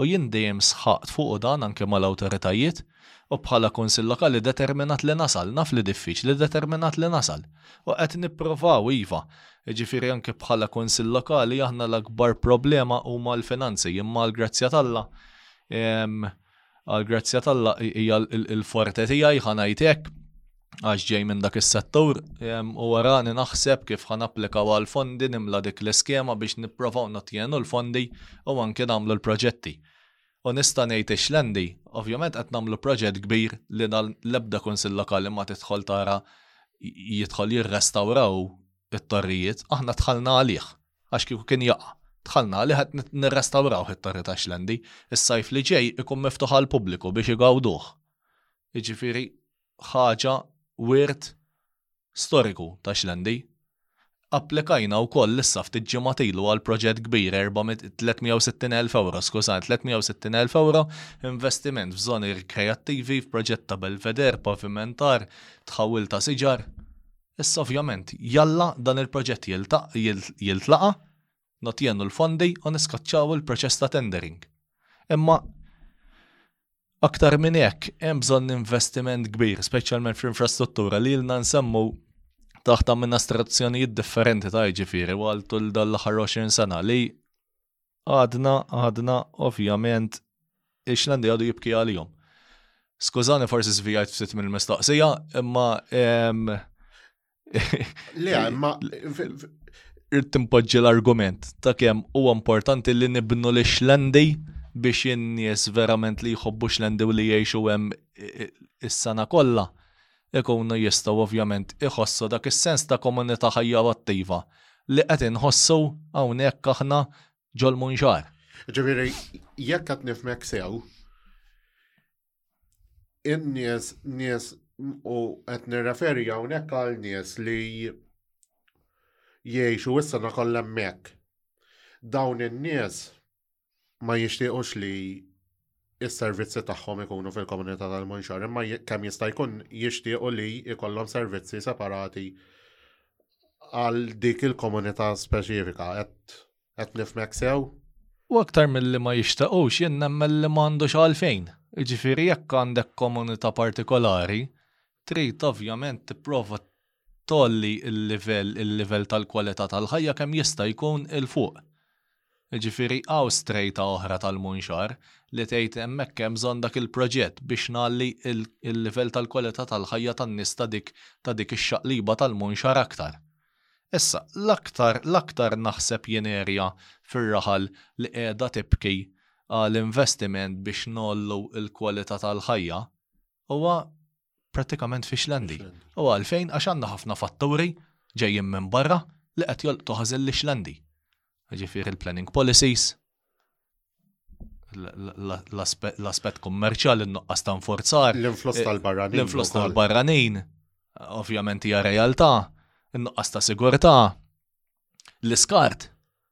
U jien dejjem sħaqt fuqu dan anke mal-awtoritajiet u bħala Kunsill Lokali determinat li nasal, naf li diffiċli, determinat li nasal. U qed nipprovaw iva, jiġifieri anke bħala Kunsill Lokali aħna l-akbar problema huma l-finanzi, imma għall-grazzja t'Alla, Għall-grazzja t'Alla hija l-forte tiegħi ħa ngħid hekk għax ġej minn dak is-settur u warani naħseb kif ħa napplikaw għal fondi nimla dik l-iskema biex nipprovaw notjenu l-fondi u anke nagħmlu l-proġetti. U nista' ngħid ix-Xlendi, ovvjament qed nagħmlu proġett kbir li l-ebda kunsill lokali ma tidħol tara jidħol jirrestawraw it-torrijiet, aħna dħalna għalih. għax kieku kien jaqa', dħalna għalih qed nirrestawrawh it-Torri tax-Xlendi, is-sajf li ġej ikun miftuħ għall-pubbliku biex igawduh. Jiġifieri ħaġa wirt storiku ta' Xlendi. Applikajna wkoll issa ftit ġimgħat ilu għal proġett kbir 360,000 ewro, skużani, 360,000 ewro investiment f'żoni rikreattivi, f'proġett ta' belvedere, pavimentar, tħawwil ta' siġar. Issa ovvjament jalla dan il-proġett jiltlaqa', notjenu l-fondi u niskaċċaw il-proċess ta' tendering. Imma aktar minn hekk hemm bżonn investiment kbir, speċjalment fl-infrastruttura li ilna nsemmu taħt amministrazzjonijiet differenti ta' jiġifieri għal tul dan l-aħħar 20 sena li Għadna, għadna, ovvjament, ix-xlendi għadu jibki għalihom. Skużani forsi zvijajt ftit mill-mistoqsija, imma. Le, imma. Irrid l-argument ta' kemm huwa importanti li nibnu li xlendi biex in-nies verament li jħobbu xlendi u li jgħixu hemm is-sena kollha ikunu jistgħu ovvjament iħossu dak is-sens ta' komunità ħajja u attiva li qed inħossu hawnhekk aħna ġol-Munxar. Ġifieri, jekk qed nifhmek sew, in-nies nies u qed nirreferi hawnhekk għal nies li jgħixu issa nakoll hemmhekk. Dawn in-nies ma jixtiequx li s-servizzi tagħhom ikunu fil-komunità tal-Munxar, imma kemm jista' jkun jixtiequ li jkollhom servizzi separati għal dik il-komunità speċifika. Qed nifmek sew? U aktar mill-li ma jixtaqux jien nemmen li m'għandux għalfejn. Jiġifieri jekk għandek komunità partikolari, trid ovvjament tipprova tgħolli l-livell il-livell tal-kwalità tal-ħajja kemm jista' jkun 'il fuq. Jiġifieri hawn strejta oħra tal-munxar li tgħid hemmhekk hemm bżonn dak il-proġett biex ngħalli l-livell tal-kwalità tal-ħajja tan-nies ta' dik ta' dik ix-xaqliba tal-munxar aktar. Issa, l-aktar l-aktar naħseb jien erja fir-raħal li qiegħda tibki għal investiment biex ngħollu l-kwalità tal-ħajja, huwa prattikament fixlandi. U għalfejn għax għandna ħafna fatturi ġejjin minn barra li qed jolqtu ħażin li xlandi. Ġifieri l-planning policies, l-aspett kummerċjali n-nuqqas ta' nforzar. L-influss tal-barranin. L-influss tal-barranin, ovvjament hija realtà, n-nuqqas ta' sigurtà, l-iskart,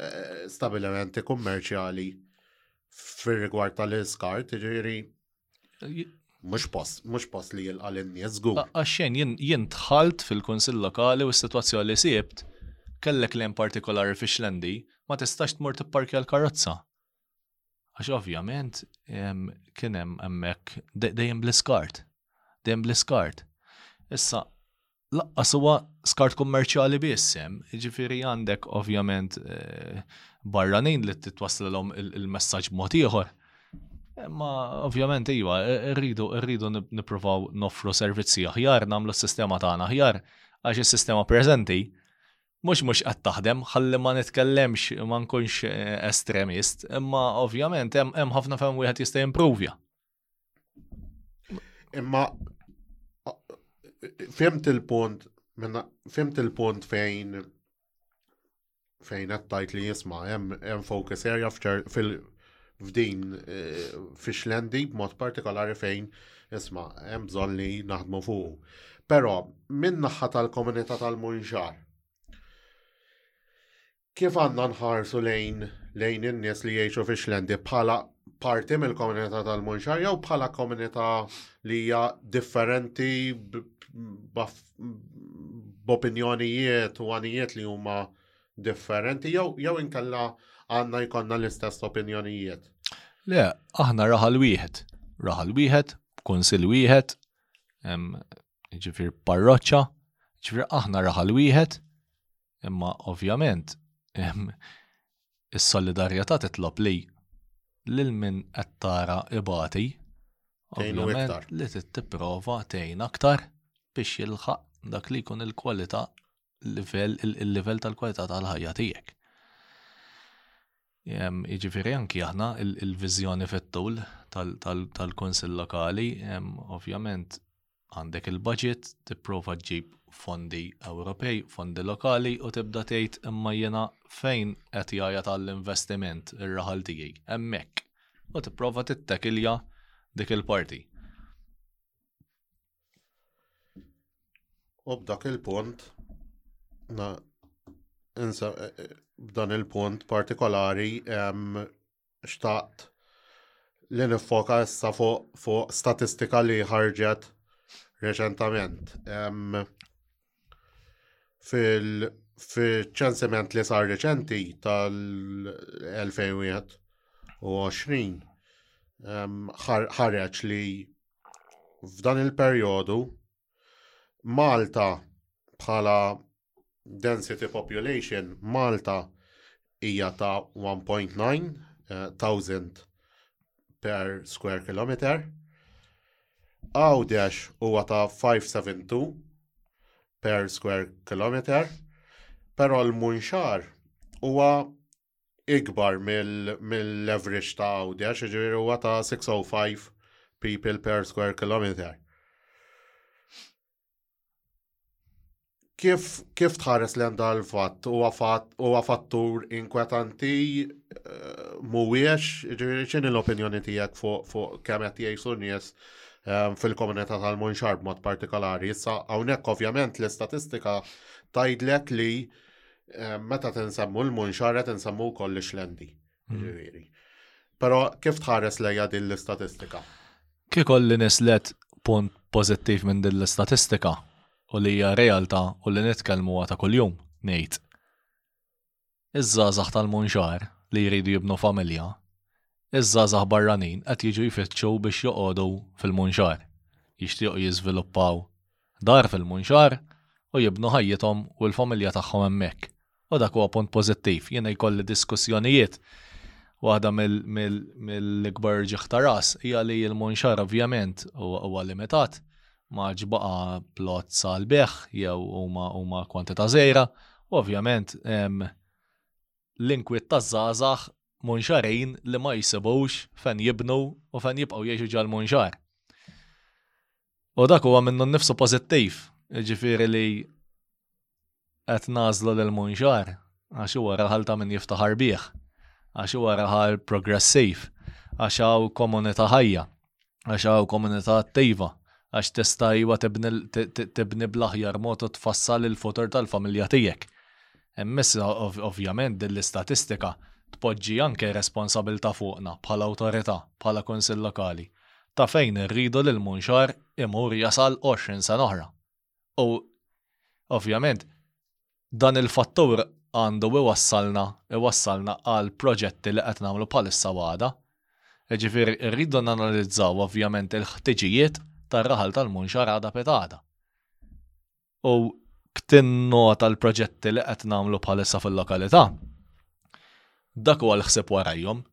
eh, stabilimenti kummerċjali fir rigward tal-iskart, ġiri Mux post, mux post li jilqa l-nies zgur. Għaxxen, jien tħalt fil-Konsil Lokali u s-situazzjoni li sibt, kellek lejn partikolari fi xlendi, ma tistax tmur tipparkja l-karozza. Għax ovvjament, kienem emmek dejjem bl-iskart. Dejjem bl-iskart. Issa, laqqas huwa skart kummerċjali biss hemm, jiġifieri għandek ovvjament eh, barranin li titwaslilhom il-messaġġ mod ieħor. Imma ovvjament iva, rridu rridu nippruvaw noffru servizzi aħjar, nagħmlu s-sistema tagħna aħjar, għax is-sistema preżenti mhux mhux qed taħdem, ħalli ma nitkellemx ma nkunx eh, estremist, imma ovvjament hemm ħafna fejn wieħed jista' jimprovja. Imma fimt il-punt minna fimt il-punt fejn fejn qed tajt li jisma' hemm hemm focus area fil f'din eh, fix lendi b'mod partikolari fejn isma' hemm bżonn li naħdmu fuq. Però min naħħa tal-komunità tal-munxar Kif għandna nħarsu lejn lejn in-nies li jgħixu fi xlendi bħala parti mill-komunità tal-Munxar jew bħala komunità li hija differenti b'opinjonijiet u għanijiet li huma differenti jew jew inkella għandna jkollna l-istess opinjonijiet. Le, aħna raħal wieħed, raħal wieħed, kunsil wieħed, ġifir parroċċa, ġifir aħna raħal wieħed, imma ovvjament is-solidarjetà titlob li lil min qed tara ibati ovvjament li tipprova tgħin aktar biex jilħaq dak li jkun il-kwalità il-livell tal-kwalità tal-ħajja tiegħek. Jiġifieri anki aħna il-viżjoni fit-tul tal-Kunsill Lokali, ovvjament għandek il-budget, tipprova ġġib fondi Ewropej, fondi lokali u tibda tgħid imma jiena fejn qed jgħajja tal-investiment ir-raħal tiegħi, hemmhekk. U tipprova tittekilja dik il-parti. U b'dak il-punt, na, insa, eh, eh, b'dan il-punt partikolari, xtaqt li nifoka issa fuq fu statistika li ħarġet reċentament. Fil-ċensiment li sar reċenti tal-2021 ħareġ li f'dan il-perjodu Malta bħala density population Malta hija ta' 1.9 eh, thousand per square kilometer. Għawdex huwa ta' 572 per square kilometer, però l-munxar huwa ikbar mill-average ta' Audi, għax ġifieri huwa ta' 605 people per square kilometer. Kif, kif tħares l dal fatt huwa fattur inkwetanti eh, mhuwiex, ġifieri x'inhi l-opinjoni tiegħek fuq fu kemm qed jgħixu nies eh, fil-komunità tal-Munxar b'mod partikolari. Issa hawnhekk ovvjament l-istatistika tgħidlek li eh, meta tinsemmu l-munxara tinsemmu wkoll l-ixlendi. Mm. Ġifieri. Però kif tħares lejja din l-istatistika? Kif kolli nislet punt pożittiv minn din l-istatistika u li hija realtà u li nitkellmu ta' kuljum ngħid. Iż-żgħażagħ tal-munxar li jridu jibnu familja, iż-żgħażagħ barranin qed jiġu jfittxu biex joqogħdu fil-munxar, jixtiequ jiżviluppaw Dar fil-Munxar u jibnu ħajjithom u l-familja tagħhom hemmhekk. U dak huwa punt pożittiv. Jiena jkolli diskussjonijiet waħda mill-ikbar rġiħ ta' ras hija li l-Munxar ovvjament huwa limitat ma għadx baqa' plot sal bejħ jew huma kwantità żgħira u ovvjament l-inkwiet taż-żgħażagħ Munxarin li ma jsibux fejn jibnu u fejn jibqgħu jgħixu ġol-Munxar. U dak huwa minnu nnifsu pożittiv, ġifieri li qed nażlu lil Munxar għax huwa raħal ta' min jiftaħar bih, għax huwa raħal progressiv, għax hawn komunità ħajja, għax hawn komunità attiva, għax tista' iwa tibni bl-aħjar mod u tfassal il-futur tal-familja tiegħek. Immiss, ovvjament, din l-istatistika tpoġġi anke responsabilità fuqna bħala awtorità, bħala Kunsill Lokali, ta' fejn irridu li l-munxar imur jasal 20 sena oħra. U, ovvjament, dan il-fattur għandu iwassalna, iwassalna għall-proġetti li qed nagħmlu bħalissa u għada. Jiġifieri rridu nanalizzaw, ovvjament, il-ħtiġijiet tar-raħal tal-munxar għada pitada. u tinnota l-proġetti li qed nagħmlu bħalissa fil-lokalità, dak huwa l-ħseb warajhom.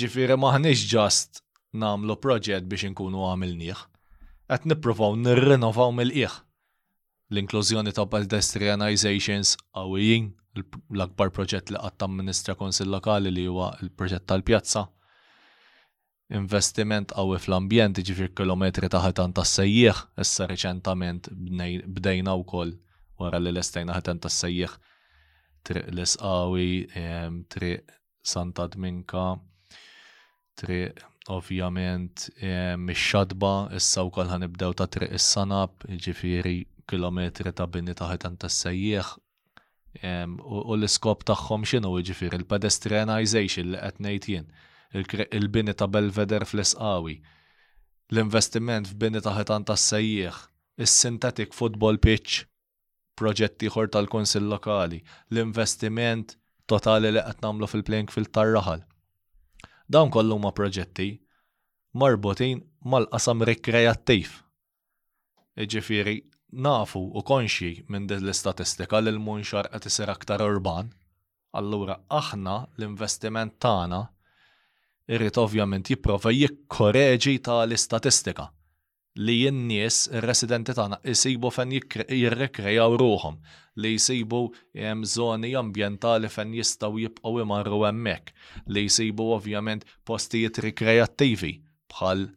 Ġifieri maħniex ġast nagħmlu proġett biex inkunu għamilnieh. Qed nippruvaw nirrinovaw mill-qiegħ l-inklużjoni ta' pedestrianizations qawwijin, l-akbar proġett li qatt amministra konsil lokali li huwa l-proġett tal-pjazza. investiment qawwi fl-ambjent, jiġifieri kilometri ta' ħitan tas-sejjieħ, issa riċentament bdejna wkoll wara li lestejna ħitan tas-sejjieħ triq l-isqawi, ehm, triq Santa Dminka, triq ovvjament ehm, ix-xatba, issa wkoll ħanibdew ta' triq is-sanab, jiġifieri kilometri ta' bini ta' ħitan tas-sejjieħ, U l-iskop tagħhom x'inhu jiġifieri il-pedestrianization li qed ngħid jien, il-bini ta' Belvedere fl-Isqawi, l-investiment f'bini ta' ħitan tas-sejjieħ, is-synthetic football pitch, proġett ieħor tal-Kunsill Lokali, l-investiment totali li qed nagħmlu fil-playing field tar-raħal. Dawn kollu huma proġetti marbutin mal-qasam rikreattiv. Iġifiri, nafu u konxi minn din l-istatistika li l-munxar qed isir aktar urban, allura aħna l-investiment tagħna irrid ovvjament jipprova jikkoreġi tal-istatistika li n-nies, ir-residenti tagħna jsibu fejn jirrekrejaw ruħhom, li jsibu żoni ambjentali fejn jistgħu jibqgħu jmarru hemmhekk, li jsibu ovvjament postijiet rikrejattivi bħal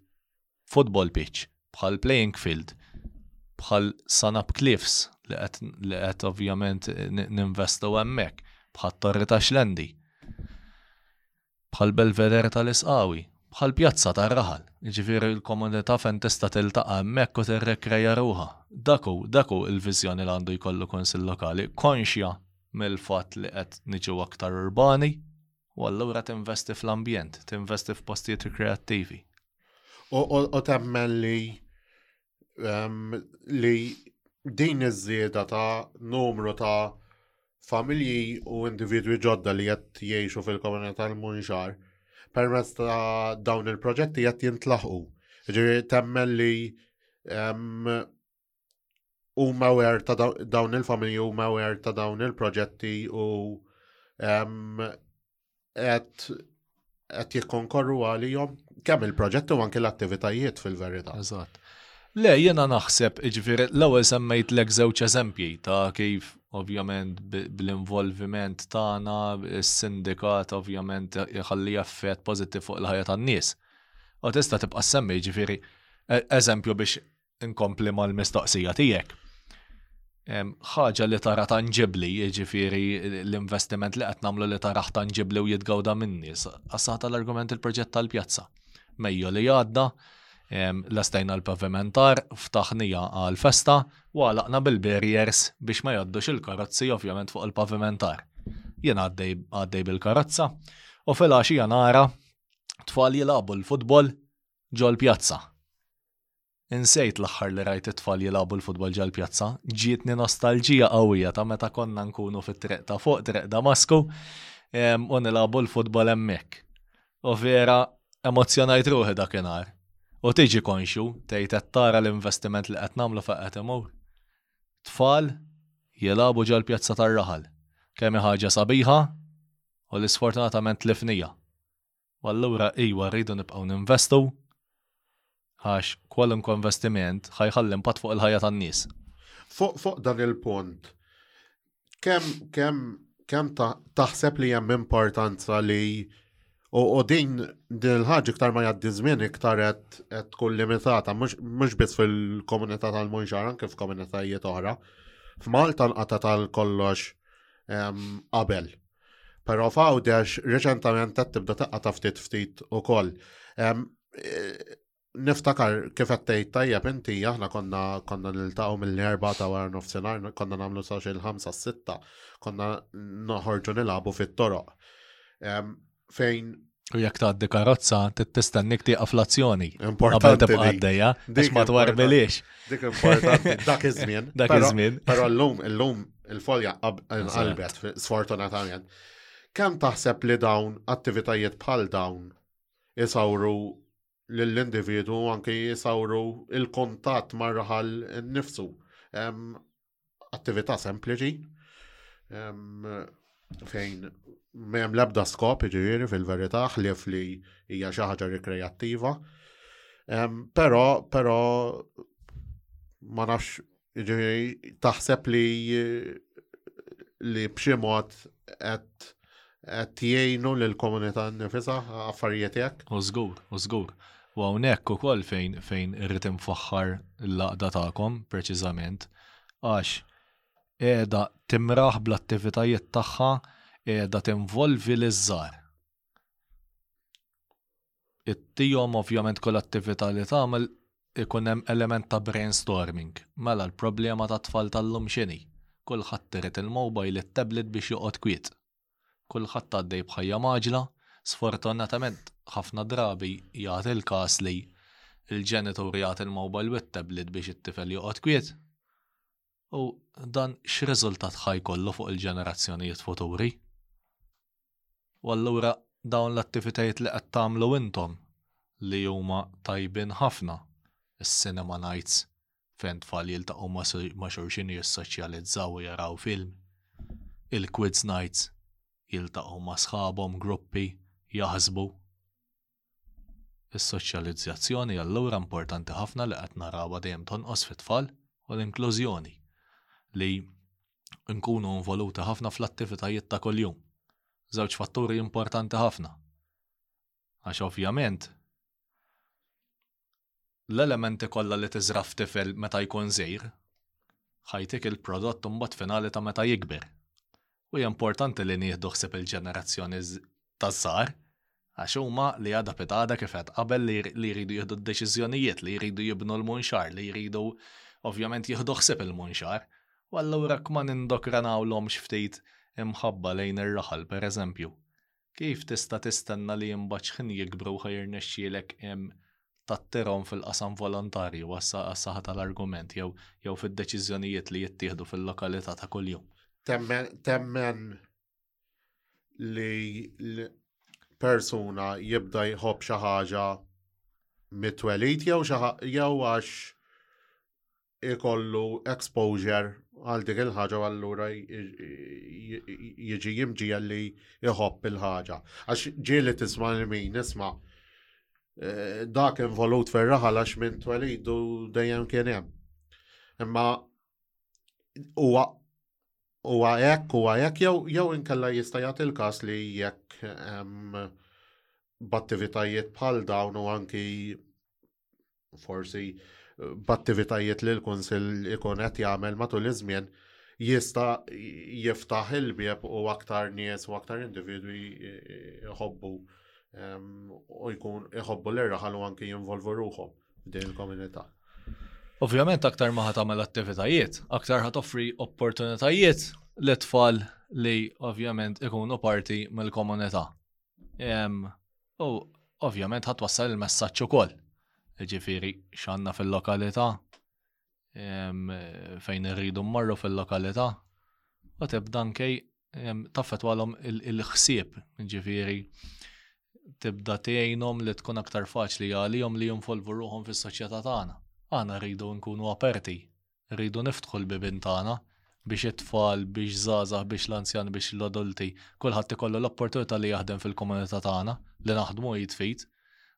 football pitch, bħal playing field, bħal sanab cliffs li qed ovvjament ninvestu hemmhekk, bħal torri ta' xlendi, bħal belvedere tal-isqawi, bħal pjazza tar-raħal, jiġifieri l-komunità fejn tista' tiltaqa' hemmhekk u tirrekreja ruħha. Dak hu dak hu l-viżjoni li għandu jkollu kunsill lokali, konxja mill-fatt li qed niġu aktar urbani, u allura tinvesti fl-ambjent, tinvesti f'postijiet rikreattivi. U temmen li li din iż-żieda ta' numru ta' familji u individwi ġodda li qed jgħixu fil-komunità tal-Munxar permezz ta' dawn il-proġetti qed jintlaħqu. Ġifieri temmen li huma aware ta' dawn il-familji huma aware ta' dawn il-proġetti u qed qed jikkonkorru għalihom kemm il-proġetti u anke l-attivitajiet fil-verità. Eżatt. Le, jena naħseb, ġifiri, l-ewel semmejt l żewġ eżempji ta' kif, ovvjament, bl-involviment tagħna, s-sindikat, ovvjament, jħalli effett pozittiv fuq il-ħajja tan-nies. U tista' tibqa' semmi, ġifiri, e-, eżempju biex inkompli mal-mistoqsija tiegħek. Ħaġa li tara tanġibli, jiġifieri l-investiment li qed nagħmlu li tara tanġibli u jitgawda min-nies. Għassata l-argument il-proġett tal-pjazza. Mejju li għadda, l-estajna l-pavimentar, ftaħnija għal-festa, u għalaqna bil-barriers biex ma jaddux il-karozzi ovvjament fuq il-pavimentar. Jien għaddej bil-karozza, u fil-għaxija nara tfal jilabu l-futbol ġol pjazza. Insejt l-aħħar li rajt it-tfal jilagħbu l-futbol ġal-pjazza, ġietni nostalġija qawwija ta' meta konna nkunu fit-Triq ta' fuq, Triq Damasku, u nilagħbu l-futbol hemmhekk. U vera, emozzjonajt ruħi dakinhar. U tiġi konxu, tgħid qed tara l-investiment li qed nagħmlu fejn qed imur. Tfal jilagħbu ġal-pjazza tar-raħal. Kemm hi ħaġa sabiħa u li sfortunatament tlifnija. U allura iwa rridu nibqgħu ninvestu għax kwalunkwe investiment ħa jħalli impatt fuq il-ħajja tan-nies. Fuq dan il-punt, kemm kemm kemm taħseb li hemm importanza li U din din il-ħaġa iktar ma jgħaddi żmien iktar qed tkun limitata mhux biss fil-komunità tal-Munxar anke f'komunitajiet oħra. F'Malta nqata' tal-kollox qabel. Però f'Għawdex reċentament qed tibda taqqa' ta' ftit ftit ukoll. Eh, niftakar kif qed tgħid tajjeb inti aħna konna konna niltaqgħu mill-erba ta' wara nofsinhar, konna nagħmlu sa xi l-ħamsa sitta, konna noħorġu nilagħbu fit-toroq. Fejn U jekk tgħaddi karozza, tistennik tieqaf l-azzjoni. Importanti. Tibqa' għaddejja, biex ma twar bilix. Dik importanti, dak iż-żmien. Dak iż-żmien. Però llum, llum il-folja qalbet, sfortunatament. Kemm taħseb li dawn attivitajiet bħal dawn isawru lill-individu anke jisawru il-kuntatt mar-raħal nifsu. attività sempliċi fejn ma hemm l-ebda skop ġifieri fil-verità ħlief li hija xi ħaġa rikreattiva. Però però ma nafx ġifieri taħseb li li b'xi mod qed qed jgħinu lill-komunità nnifisha affarijiet hekk. U żgur, u żgur. U hawnhekk ukoll fejn fejn irrid infaħħar l-laqda tagħkom preċiżament għax qiegħda timraħ bl-attivitajiet tagħha qiegħda tinvolvi liż-żgħar. ittihom ovvjament kull attività li tagħmel ikun hemm element ta' brainstorming. Mela l-problema tat-tfal tal-lum x'inhi? Kulħadd irid il-mobile, it-tablet biex joqgħod kwiet. Kulħadd għaddej b'ħajja mgħaġġla. Sfortunatament, ħafna drabi jagħti l-każ li l-ġenitur jagħti l-mobile u t-tablet biex it-tifel joqgħod kwiet. U dan x'riżultat ħaj kollu fuq il-ġenerazzjonijiet futuri? U allura dawn l-attivitajiet li qed tagħmlu intom li huma tajbin ħafna, is-cinema nights fejn tfal jiltaqgħu ma' xulxin jissoċjalizzaw u jaraw film, il-quiz nights jiltaqgħu ma' sħabhom gruppi jaħsbu. Is-soċjalizzazzjoni allura importanti ħafna li qed narawha dejjem tonqos fit-tfal u l-inklużjoni li nkunu involuti ħafna fl-attivitajiet ta' kuljum. Żewġ fatturi importanti ħafna. Għax ovvjament l-elementi kollha li tiżra' f'tifel meta jkun żgħir ħa jtik il-prodott imbagħad finali ta' meta jikber. U hija importanti li nieħdu ħsieb il-ġenerazzjoni taż-żgħar għax huma li għada pitgħada kif għedt qabel li jridu jieħdu d-deċiżjonijiet, li jridu jibnu l-munxar, li jridu ovvjament jieħdu ħsieb il-munxar. U allura jekk ma nindokranawlhomx ftit imħabba lejn ir-raħal, pereżempju, Kif tista' tistenna li imbagħad x'ħin jikbru ħa jirnexxielek tattirhom fil-qasam volontarju għas-saħa tal-argument jew jew fid-deċiżjonijiet li jittieħdu fil-lokalità ta' kuljum? Temmen temmen li persuna jibda jħobb xi ħaġa mit-twelid jew jew għax ikollu exposure għal dik il-ħaġa u allura jiġi jimġija li jħobb il-ħaġa. Għax ġieli tisma li min isma eh, dak involut fir-raħal għax minn twelidu dejjem kien hemm. Imma huwa huwa hekk huwa hekk jew jew inkella jista' jagħti l-każ li jekk b'attivitajiet bħal dawn u anki forsi b'attivitajiet li l-Kunsill ikun qed jagħmel matul iż-żmien jista' jiftaħ il-bieb u aktar nies u aktar individwi jħobbu u jkun iħobbu l-irraħal u anki jinvolvu ruħhom f'din il-komunità. Ovvjament aktar ma ħat tagħmel attivitajiet, aktar ħat offri opportunitajiet li tfal li ovvjament ikunu parti mill-komunità. U ovvjament ħadd wassal il-messaġġ ukoll. Ġifieri x'għandna fil-lokalità fejn irridu mmorru fil-lokalità u tibda nkej taffetwalhom il-ħsieb, ġifieri tibda tgħinhom li tkun aktar faċli għalihom li jinvolvu ruħhom fis-soċjetà tagħna. Aħna rridu nkunu aperti Irridu niftħu l-bibien tagħna biex it-tfal, biex żgħażagħ, biex l-anzjani, biex l-adulti, kulħadd ikollu l-opportunità li jaħdem fil-komunità tagħna, li naħdmu id f'id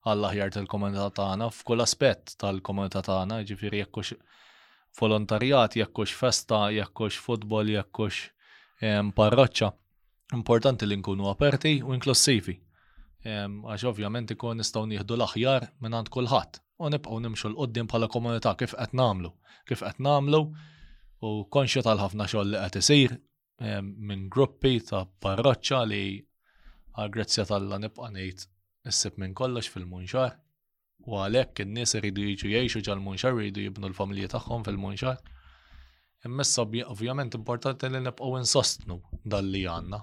għall-aħjar tal-komunità tagħna, f'kull aspett tal-komunità tagħna, jiġifieri jekk hux volontarjat, jekk hux festa, jekk hux futbol, jekk hux ehm, parroċċa. importanti li nkunu aperti u inklussivi. Għax ovvjament ikun nistgħu nieħdu l-aħjar minn għand kulħadd u nibqgħu nimxu l qoddim bħala komunità kif qed nagħmlu. Kif qed nagħmlu u konxju tal-ħafna xogħol li qed isir minn gruppi ta' parroċċa li għal grazzja tal-la nibqa' ngħid issib minn kollox fil-munxar. U għalhekk in-nies iridu jiġu jgħixu ġal-munxar iridu jibnu l-familji tagħhom fil-munxar. Immissa ovvjament importanti li nibqgħu insostnu dan li għandna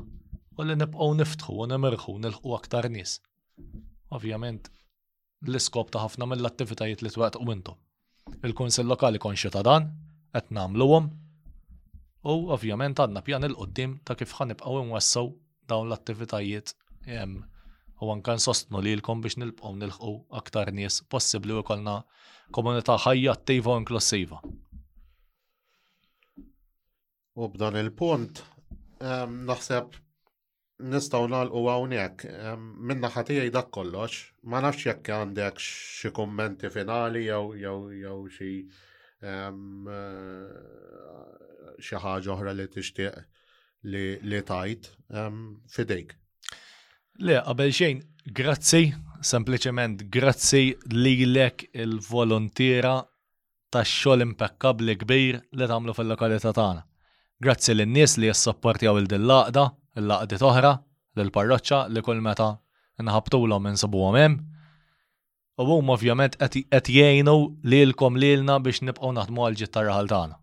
u li nibqgħu niftħu u nimirħu nilħu aktar nies. Ovvjament l-iskop ta' ħafna mill-attivitajiet li twettqu intom. Il-Kunsill Lokali konxju ta' dan, qed nagħmluhom u ovvjament għandna pjan il-qoddim ta' kif ħanibqgħu nwassaw dawn l-attivitajiet u anka nsostnu lilkom biex nilbqgħu nilħqu aktar nies possibbli u jkollna komunità ħajja attiva u inklussiva. U b'dan il-punt, ehm, naħseb nistaw nalqu hawnhekk. Ehm, minna ħatijaj dak kollox, ma nafx jekk għandek xi kummenti finali jew jew jew xi ehm, eh, xi ħaġa oħra li tixtieq li, li tajt fidejk. Le, qabel xejn, grazzi, sempliċement grazzi lilek il-volontira tax-xogħol impekkabbli kbir li tagħmlu fil-lokalità tagħna. Grazzi lin-nies li jissopportjaw 'il din l-għaqda, l-għaqdiet oħra, lill-parroċċa li kull meta nħabbtulhom insibuhom hemm. U huma ovvjament qed jgħinu lilkom lilna biex nibqgħu naħdmu għal ġid tar-raħal tagħna.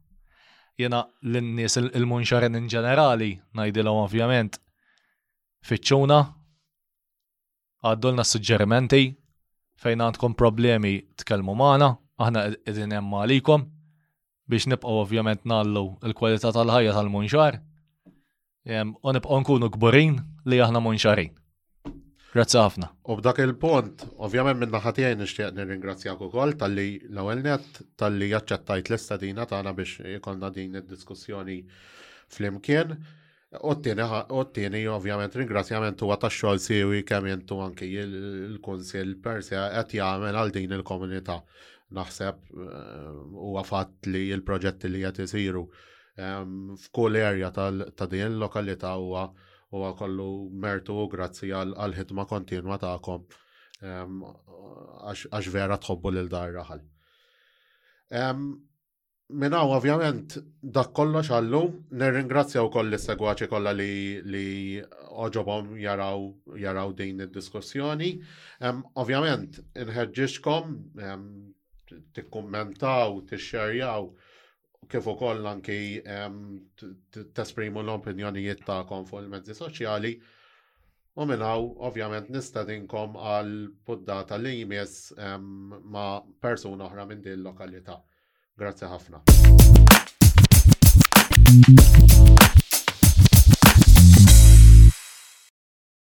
Jiena lin-nies il-munxarin in ġenerali ngħidilhom ovvjament fittxuna għaddulna suġġerimenti fejn għandkom problemi tkellmu magħna, aħna qegħdin hemm għalikom biex nibqgħu ovvjament nallu l-kwalità tal-ħajja tal-munxar u nibqgħu nkunu kburin li aħna munxarin. Grazzi ħafna. U b'dak il-punt, ovvjament minna ħatijaj nishtiq nirringrazzjak ukoll tal-li l-ewwel net tal-li jaċċettajt l-istadina tagħna biex ikolna din id-diskussjoni flimkien. U t-tieni, ovvjament, ringrazzjament huwa ta' xogħol siwi kemm intu anki il-Kunsill per se qed jagħmel għal din il-komunità. Naħseb eh, huwa fatt li l-proġetti li qed isiru ehm, f'kull erja ta' din il-lokalità huwa huwa kollu mertu u grazzi għal-ħidma kontinwa tagħkom ehm, għax vera tħobbu lil dar raħal. Ehm, Minn hawn ovvjament dak kollox għallum, nirringrazzja wkoll is-segwaċi kollha li, li oġobhom jaraw jaraw din id-diskussjoni. Ovvjament inħeġġixkom tikkummentaw, tixxerjaw kif ukoll anki tesprimu l-opinjonijiet tagħkom fuq il-mezzi soċjali. U minn hawn ovvjament nistedinkom għal puddata li jmiss ma' persuna oħra minn din l-lokalità. Grazzi ħafna.